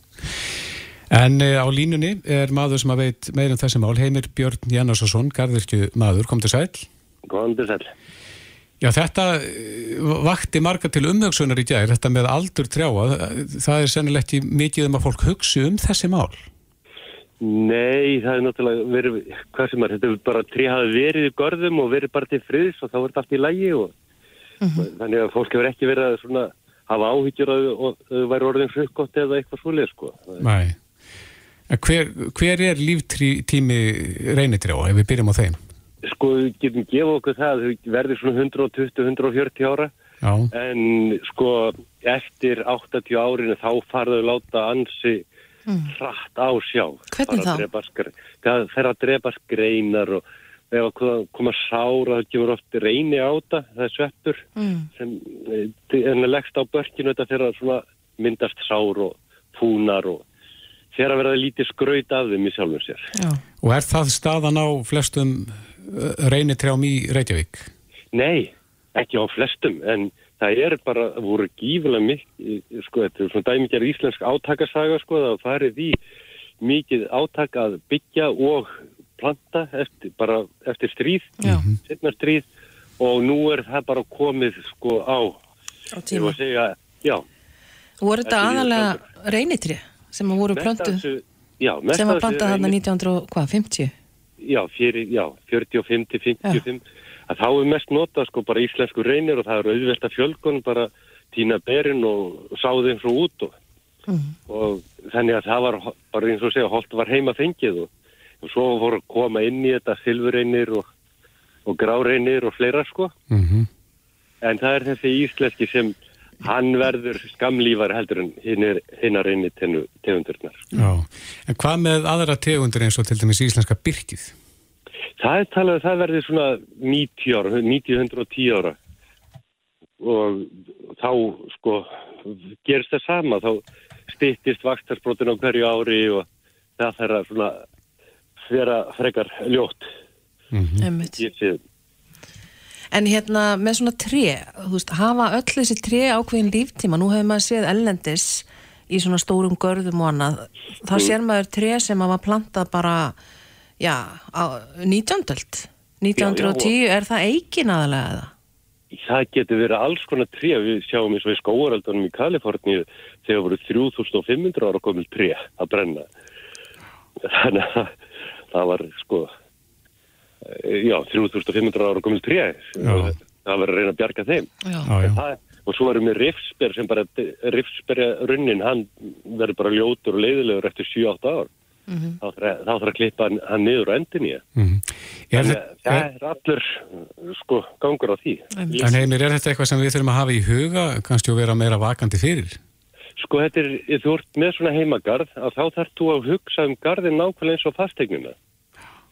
En uh, á línunni er maður sem að veit meirum þessi mál, Heimir Björn Jannarsson, gardirkju maður, kom til sæl. Kom til sæl. Já, þetta vakti marga til umvöksunar í gæri, þetta með aldur trjáa, það er sennileg ekki mikið um að fólk hugsi um þessi mál. Nei, það er náttúrulega verið, hvað sem er, þetta er bara trí hafi verið í görðum og verið bara til friðs og þá er þetta allt í lægi og mm -hmm. þannig að fólk hefur ekki verið að svona hafa áhyggjur að þau væri orðin frukgótt eða eitthvað svolítið, sko. Nei. Hver, hver er líftími reynitrjáa, ef við byrjum á þeim? Sko, við getum gefið okkur það að þau verður svona 120-140 ára Já. en sko, eftir 80 árinu þá farðu láta ansi mm. hratt á sjá. Hvernig þá? Það fer að drepa skreinar og ef að koma sára það kemur oft reyni á það, það er sveppur mm. sem er leggst á börkinu þetta fyrir að myndast sár og fúnar og fyrir að vera lítið skraut af þeim í sjálfum sér. Já. Og er það staðan á flestum reynitrjám í Reykjavík? Nei, ekki á flestum en það er bara, voru gífilega mikið, sko, þetta er svona dæmikjar íslensk átakasaga, sko, það farið í mikið átaka að byggja og planta eftir, bara eftir stríð, setna stríð og nú er það bara komið, sko, á, á tíma. Segja, já. Voru þetta aðalega reynitrið sem voru plöntu, já, sem var plantað þarna 1950? Já, fyrir, já, 45 til 55 að þá er mest nota sko bara íslensku reynir og það er auðvelta fjölgun bara týna berin og sáði eins og út og, mm. og þannig að það var bara eins og segja holt var heima fengið og, og svo voru að koma inn í þetta silfurreynir og, og gráreinir og fleira sko mm -hmm. en það er þessi íslenski sem hann verður skamlífar heldur en hinnar reynir tegundurnar Já, en hvað með aðra tegundur eins og til dæmis íslenska byrkið? Það er talað að það verði svona 90 ára, 90-110 ára og þá sko gerst það sama, þá stýttist vakstarsprótin á hverju ári og það þarf að svona vera frekar ljótt. Mm -hmm. En hérna með svona tre, þú veist, hafa öll þessi tre ákveðin líftíma, nú hefur maður séð ellendis í svona stórum görðum og annað, það mm. sér maður tre sem hafa plantað bara já, á 19. 1910, já, já, er það eikin aðalega eða? Það getur verið alls konar tré, við sjáum eins og í skóaraldunum í Kaliforníu þegar voru 3500 ára komil tré að brenna þannig að það var sko já, 3500 ára komil tré. Það var að reyna að bjarga þeim. Það, og svo varum við rifsber sem bara rifsberja runnin, hann verður bara ljótur og leiðilegur eftir 7-8 ár. Mm -hmm. þá þarf að klippa hann, hann niður á endin í mm -hmm. það það er allur sko gangur á því. En heimir, er þetta eitthvað sem við þurfum að hafa í huga kannski að vera meira vakandi fyrir? Sko þetta er, þú ert með svona heimagarð að þá þarf þú að hugsa um garðin nákvæmlega eins og fastegnuna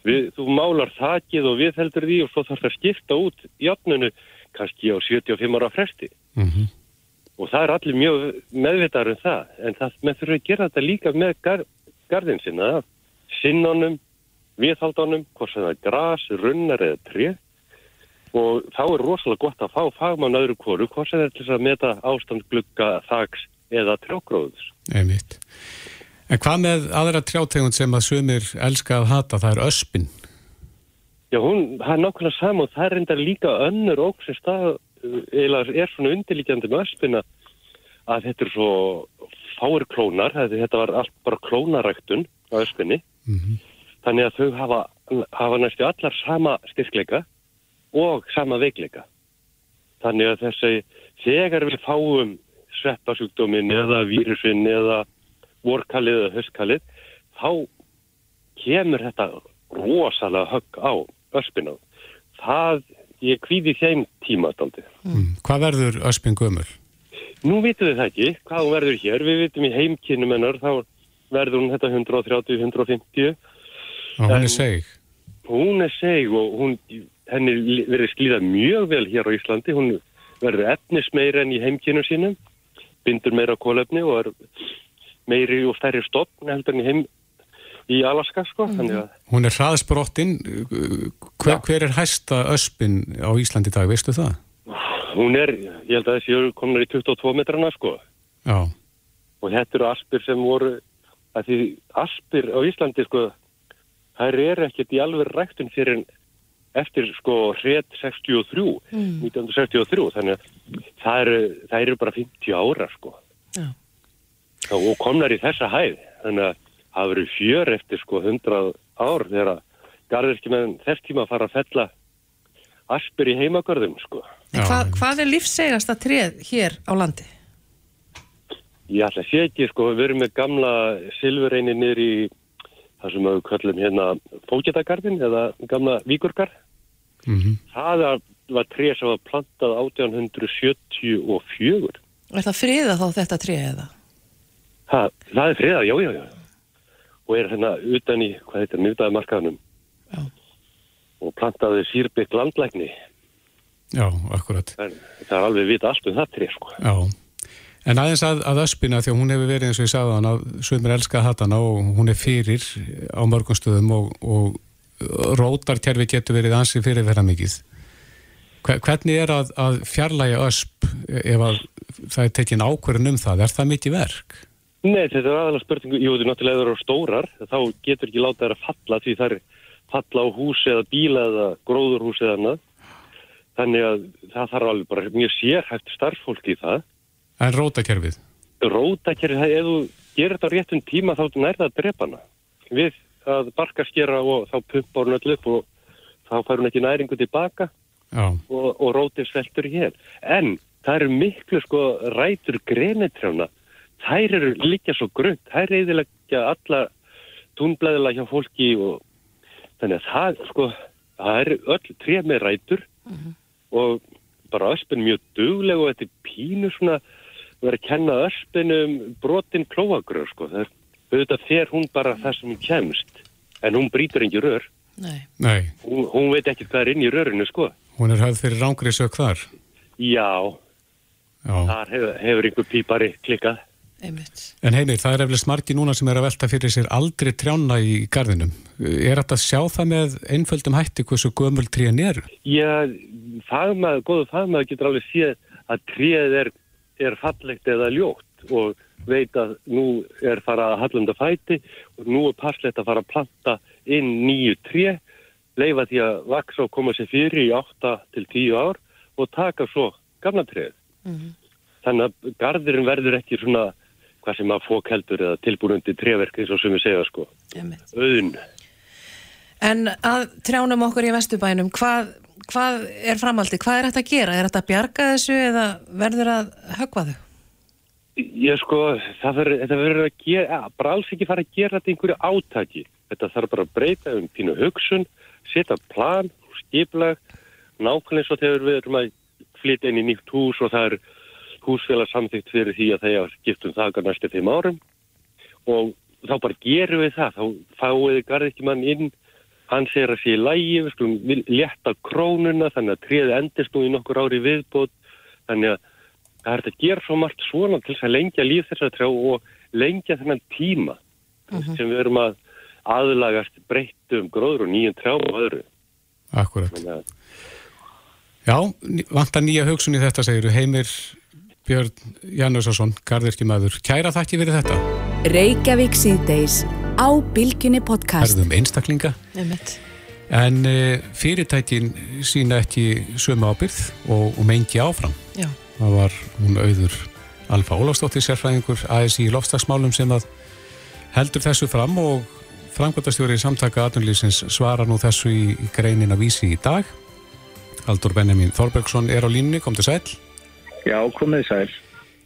við, þú málar þakið og við heldur því og svo þarf það að skipta út játnunu kannski á 75 ára fresti mm -hmm. og það er allir mjög meðvitaður um það en það með þurfa að gera þetta líka með garð garðin sinna, sinnanum, viðhaldunum, hvort sem það er gras, runnar eða tré og þá er rosalega gott að fá fagmann öðru kóru, hvort sem það er til að meta ástand glugga, þags eða trjágróðus. Einmitt. En hvað með aðra trjátegund sem að sumir elska að hata, það er öspin? Já, hún, það er nákvæmlega saman og það er enda líka önnur óg sem stað, eða er svona undirlíkjandi með öspina að þetta er svo fáir klónar, þetta var allt bara klónaræktun á öskunni mm -hmm. þannig að þau hafa, hafa næstu allar sama styrkleika og sama veikleika þannig að þessi þegar við fáum sveppasjúkdómin eða vírusin eða vorkalið eða höskalið þá kemur þetta rosalega högg á öspina það, ég kvíði þeim tíma mm. Hvað verður öspin gömur? Nú vitum við það ekki, hvað hún verður hér, við vitum í heimkynum hennar, þá verður hún þetta 130-150. Og hún er seg? Hún er seg og hún, henni verður sklíðað mjög vel hér á Íslandi, hún verður efnis meira enn í heimkynum sínum, bindur meira kólefni og er meiri og stærri stopn heldur enn í heim í Alaska sko. Mm. Hún er hraðsbrottinn, hver, hver er hæsta öspin á Íslandi í dag, veistu það? Hún er, ég held að þessi komin í 22 metrana sko. Já. Og þetta eru aspir sem voru að því aspir á Íslandi sko, þær eru ekkert í alveg ræktun fyrir en eftir sko hret 63, Mm. 1963 þannig að það eru, það eru bara 50 ára sko Já. Og komnar í þessa hæð þannig að það verið fjör eftir sko 100 ár þegar að garðirki með þess tíma að fara að fella aspir í heimagörðum sko En hvað, er lífsegasta tréð hér á landi? Ég ætla að sé ekki, sko, við erum með gamla silfurreini niður í það sem við kallum hérna fókjatagarðin eða gamla víkurgar. Mhm. Það var- var tré sem var plantað 1874. Er það friða þá þetta tréð eða? Ha, það er friðað, já, já, já. Og er hérna utan í, hvað heitir, nýtaði markaðnum. Já. Og plantaði sírbygg landlækni. Já, akkurat. Það, það er alveg vita allt um það tré, sko. Já. En aðeins að, að öspina því að hún hefur verið eins og ég sagði hann að sömur elska að hata hana og hún er fyrir á mörgum stöðum og, og rótarkerfi getur verið ansi fyrir vera mikið. Hve- Hvernig er að, að fjarlæga ösp ef að það er tekin ákvörðin um það? Er það mikið verk? Nei, þetta er aðalega spurningu, jú, þetta er náttúrulega ef það eru stórar, þá getur ekki látað þær að falla því það er falla á húsi eða bíla eða gróðurhúsi eða annað. Þannig að það þarf alveg bara mjög sérhæft starffólk í það. En rótarkerfið? Rótakerri, það- ef þú gerir þetta á réttum tíma þá nær það að drepa hana. Við að barkaskera og þá pumpa hún öll upp og þá fær hún ekki næringu tilbaka og, og rótið sveltur í hér. En það eru miklu sko rætur grenitrjána. Þær eru líka svo grönt. Þær reyðilegja alla túnblæðila hjá fólki og þannig að það sko, það eru öll tré með rætur og bara öspin mjög dugleg og þetta er pínu svona verið að kenna öspinum brotin klóagröð sko. Það er auðvitað fer hún bara það sem hún kemst en hún brýtur ekki rör. Nei. Nei, Hún, hún veit ekki hvað er inn í rörinu sko. hún er höfð fyrir rángri sök þar. Já, Já. þar hefur, hefur einhver pípari klikkað. Einmitt. En heimir, það er eflust margi núna sem er að velta fyrir sér aldrei trjána í garðinum. Er þetta að sjá það með einföldum hætti hversu gömul tríin er? Já, fagmaður, góðu fagmaður getur alveg séð að tríð er, er fallegt eða ljótt og veit að nú er fara að hallunda fæti og nú er passlegt að fara að planta inn nýju tríð, leifa því að vaksa og koma sér fyrir í 8 til 10 ár og taka svo gamla tríð. Þannig að garðurinn verður ekki svona hvað sem að fók heldur eða tilbúrundi tréverk eins og sem við segja sko. Auðun. En að trjánum okkur í Vesturbænum, hvað, hvað er framaldi? Hvað er þetta að gera? Er þetta að bjarga þessu eða verður að högva þau? Ég sko, það verður, að gera, bara alls ekki fara að gera þetta einhverju átaki. Þetta þarf bara að breyta um pínu hugsun, setja plan, skiplag, nákvæmlega eins og þegar við erum að flytja inn í nýtt hús og það er húsfélag samþýtt fyrir því að þegar skiptum það næstu fimm árum. Og þá bara gerum við það, þá fáum við garðikimann inn, hann segir að sé í lægi, við skulum létta krónuna þannig að tríði endist nú í nokkur ári viðbót, þannig að það er að gera svo margt svona til þess að lengja líf þessar trjá og lengja þennan tíma sem við erum að aðlagast breyttum gróður og nýjum trjám og öðru. Akkurat. Að Já, vantar nýja hugsun í þetta, segir Heimir Björn Jannusarsson, garðirkjumæður. Kæra þakki fyrir þetta. Reykjavík síðdeis á Bilginni podcast. Herðum einstaklinga. Einmitt. En uh, fyrirtækin sína ekki sömu ábyrð og, og mengi áfram. Já. Það var hún auður Alfa Ólafsdóttir sérfræðingur ASI í lofslagsmálum sem að heldur þessu fram og framkvæmtastjóri samtaka atvinnlýsins svara nú þessu í, í greinin að vísi í dag. Haldur Benjamin Þorbergsson er á línni, kom til sæl. Já, komið sæl.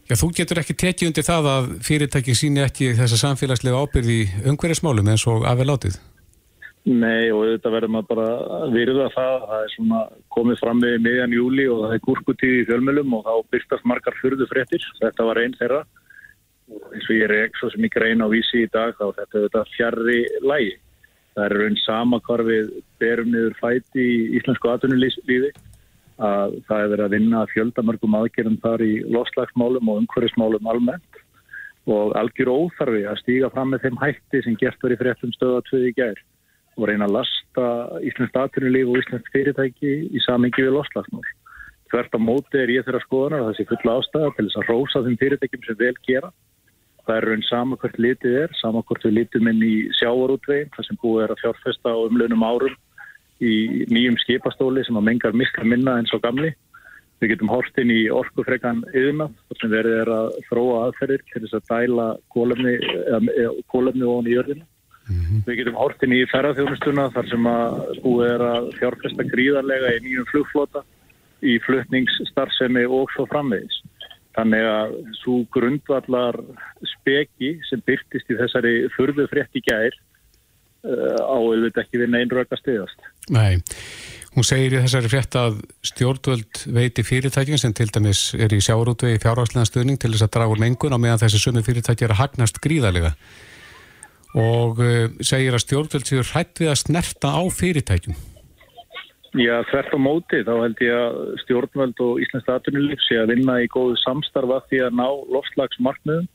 Já, þú getur ekki tekið undir það að fyrirtæki síni ekki þessa samfélagslega ábyrð í umhverjasmálum eins og afvel átið. Nei, og þetta verður maður bara virða það. Það er svona komið fram við miðjan júli og það er gúrkutíð í fjölmjölum og þá byrstast margar fyrðu fréttir. Þetta var einn þeirra. Og eins og ég reik svo sem ég grein á vísi í dag þá er þetta þetta fjarrri lægi. Það er raun sama hvar við berum niður fæti í íslensku atvinnulífi að það er verið að vinna fjöldamörgum aðgerðum þar í loslagsmálum og umhverfismálum almennt og algjör óþarfi að stíga fram með þeim hætti sem gert var í fréttum stöða tvöði gær og reyna að lasta Íslands atvinnulíf og Íslands fyrirtæki í samingi við loslagsmál. Tvert á móti er ég þeirra skoðanar að sé fulla ástæða til þess að rósa þeim fyrirtækjum sem vel gera Það er raun sama hvert litið er, sama hvort við litum inn í sjávarútveginn, það sem búið er að fjárfesta á umlunum árum í nýjum skipastóli sem að mengar mikla minna eins og gamli. Við getum hort inn í orkufrekan þar sem verið er að þróa aðferðir til þess að dæla kólefni, kólefni ofan í jörðinu. Mm -hmm. Við getum hort inn í ferðarþjónustuna þar sem að búið er að fjárfesta gríðarlega í nýjum flugflota, í flutningsstarfsemi og svo framvegis. Þannig að svo grundvallar speki sem byrtist í þessari förðu frétt í gær uh, áauðvita ekki við neinröka stiðast. Nei, hún segir í þessari frétt að stjórnvöld veiti fyrirtækjum sem til dæmis er í sjáurútvegi fjárhagslega stuðning til þess að draga úr mengun á meðan þessi sumi fyrirtæki er að hagnast gríðarlega og uh, segir að stjórnvöld séu hrætt við að snerta á fyrirtækjum. Já, þvert á móti, þá held ég að stjórnvöld og Íslands aðtunulíf sé að vinna í góðu samstarfa því að ná lofslagsmarkmiðum.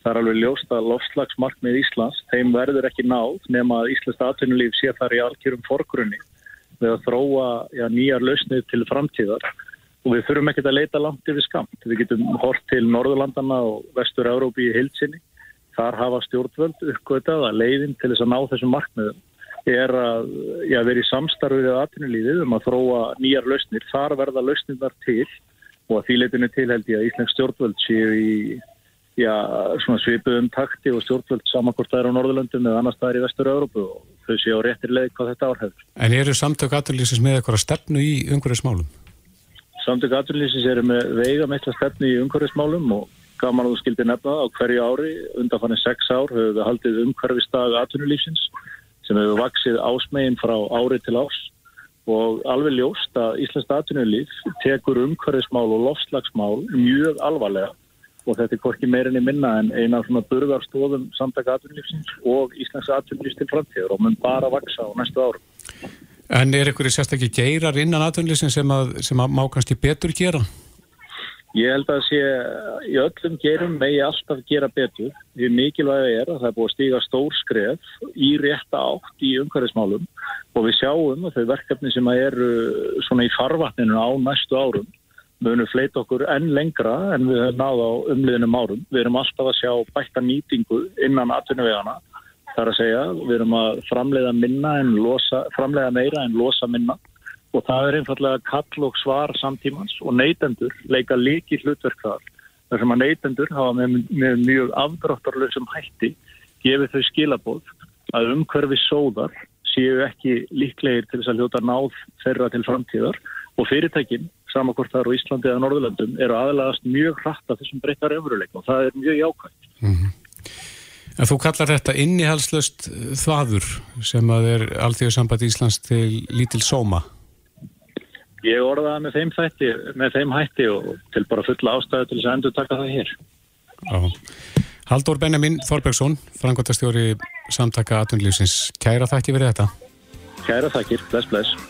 Það er alveg ljóst að lofslagsmarkmið Íslands, þeim verður ekki náð nema að Íslands aðtunulíf sé þar í algjörum forgrunni við að þróa já, nýjar lausnið til framtíðar og við þurfum ekki að leita langt yfir skamt. Við getum hort til Norðurlandana og Vestur-Európi í hilsinni. Þar hafa stjórnvöld uppgötað að leiðin til þess að ná þessum markmiðum er að já, vera í samstarfið við aðtunulíðið um að þróa nýjar lausnir. Þar verða lausnirnar til og að því leitinu til held ég að Íslensk stjórnvöld séu í já, svipuðum takti og stjórnvöld er á Norðurlöndum eða annars það er í Vestur-Európu og þau séu á réttir leið hvað þetta árhefur. En eru samtök aðtunlýsins með eitthvað stefnu í umhverfismálum? Samtök aðtunlýsins eru með veiga meitla stefnu í umhverfismálum og gaman að þú skildi nefna á hverju ári undanfannin sex ár höfum við haldið umhverfistag aðtunlýsins sem hefur vaksið ásmegin frá ári til ás og alveg ljóst að Íslands datunulíf tekur umhverfismál og lofslagsmál mjög alvarlega og þetta er hvorki meirinni minna en eina svona burðarstofum samtaka atunlífsins og Íslands atunlífs til framtíður og mun bara vaksa á næstu árum. En er ykkur í sérstakki geirar innan atunlífsins sem, sem að má kannski betur gera? Ég held að sé í öllum gerum megi alltaf gera betur. Því mikilvæg er að það er búið að stíga stór skref í rétta átt í umhverfismálum og við sjáum að þau verkefni sem eru svona í farvatninu á næstu árum munum fleita okkur enn lengra en við höfum náða á umliðinum árum. Við erum alltaf að sjá bætta nýtingu innan atvinnuvegana. Það er að segja, við erum að framleiða, losa, framleiða meira en losa minna og það er einfallega kall og svar samtímans og neytendur leika líki hlutverk þar þar sem að neytendur hafa með, með mjög afdráttarlausum hætti gefið þau skilabóð að umhverfi sóðar séu ekki líklegir til þess að hljóta náð þeirra til framtíðar og fyrirtækin, samakvort þar á Íslandi eða Norðurlandum, eru aðlæðast mjög hratt af þessum breyttar öfruleik og það er mjög jákvæmt. Mm -hmm. En þú kallar þetta innihalslöst þvaður sem að er allþjóðsamband Íslands til lítil sóma? Ég orðaði með þeim þætti, með þeim hætti og til bara fulla ástæðu til þess að endur taka það hér. Já. Haldur Benjamin Þorbergsson, frangotastjóri samtaka aðtunlýfsins. Kæra þakki verið þetta. Kæra þakkir, bless bless.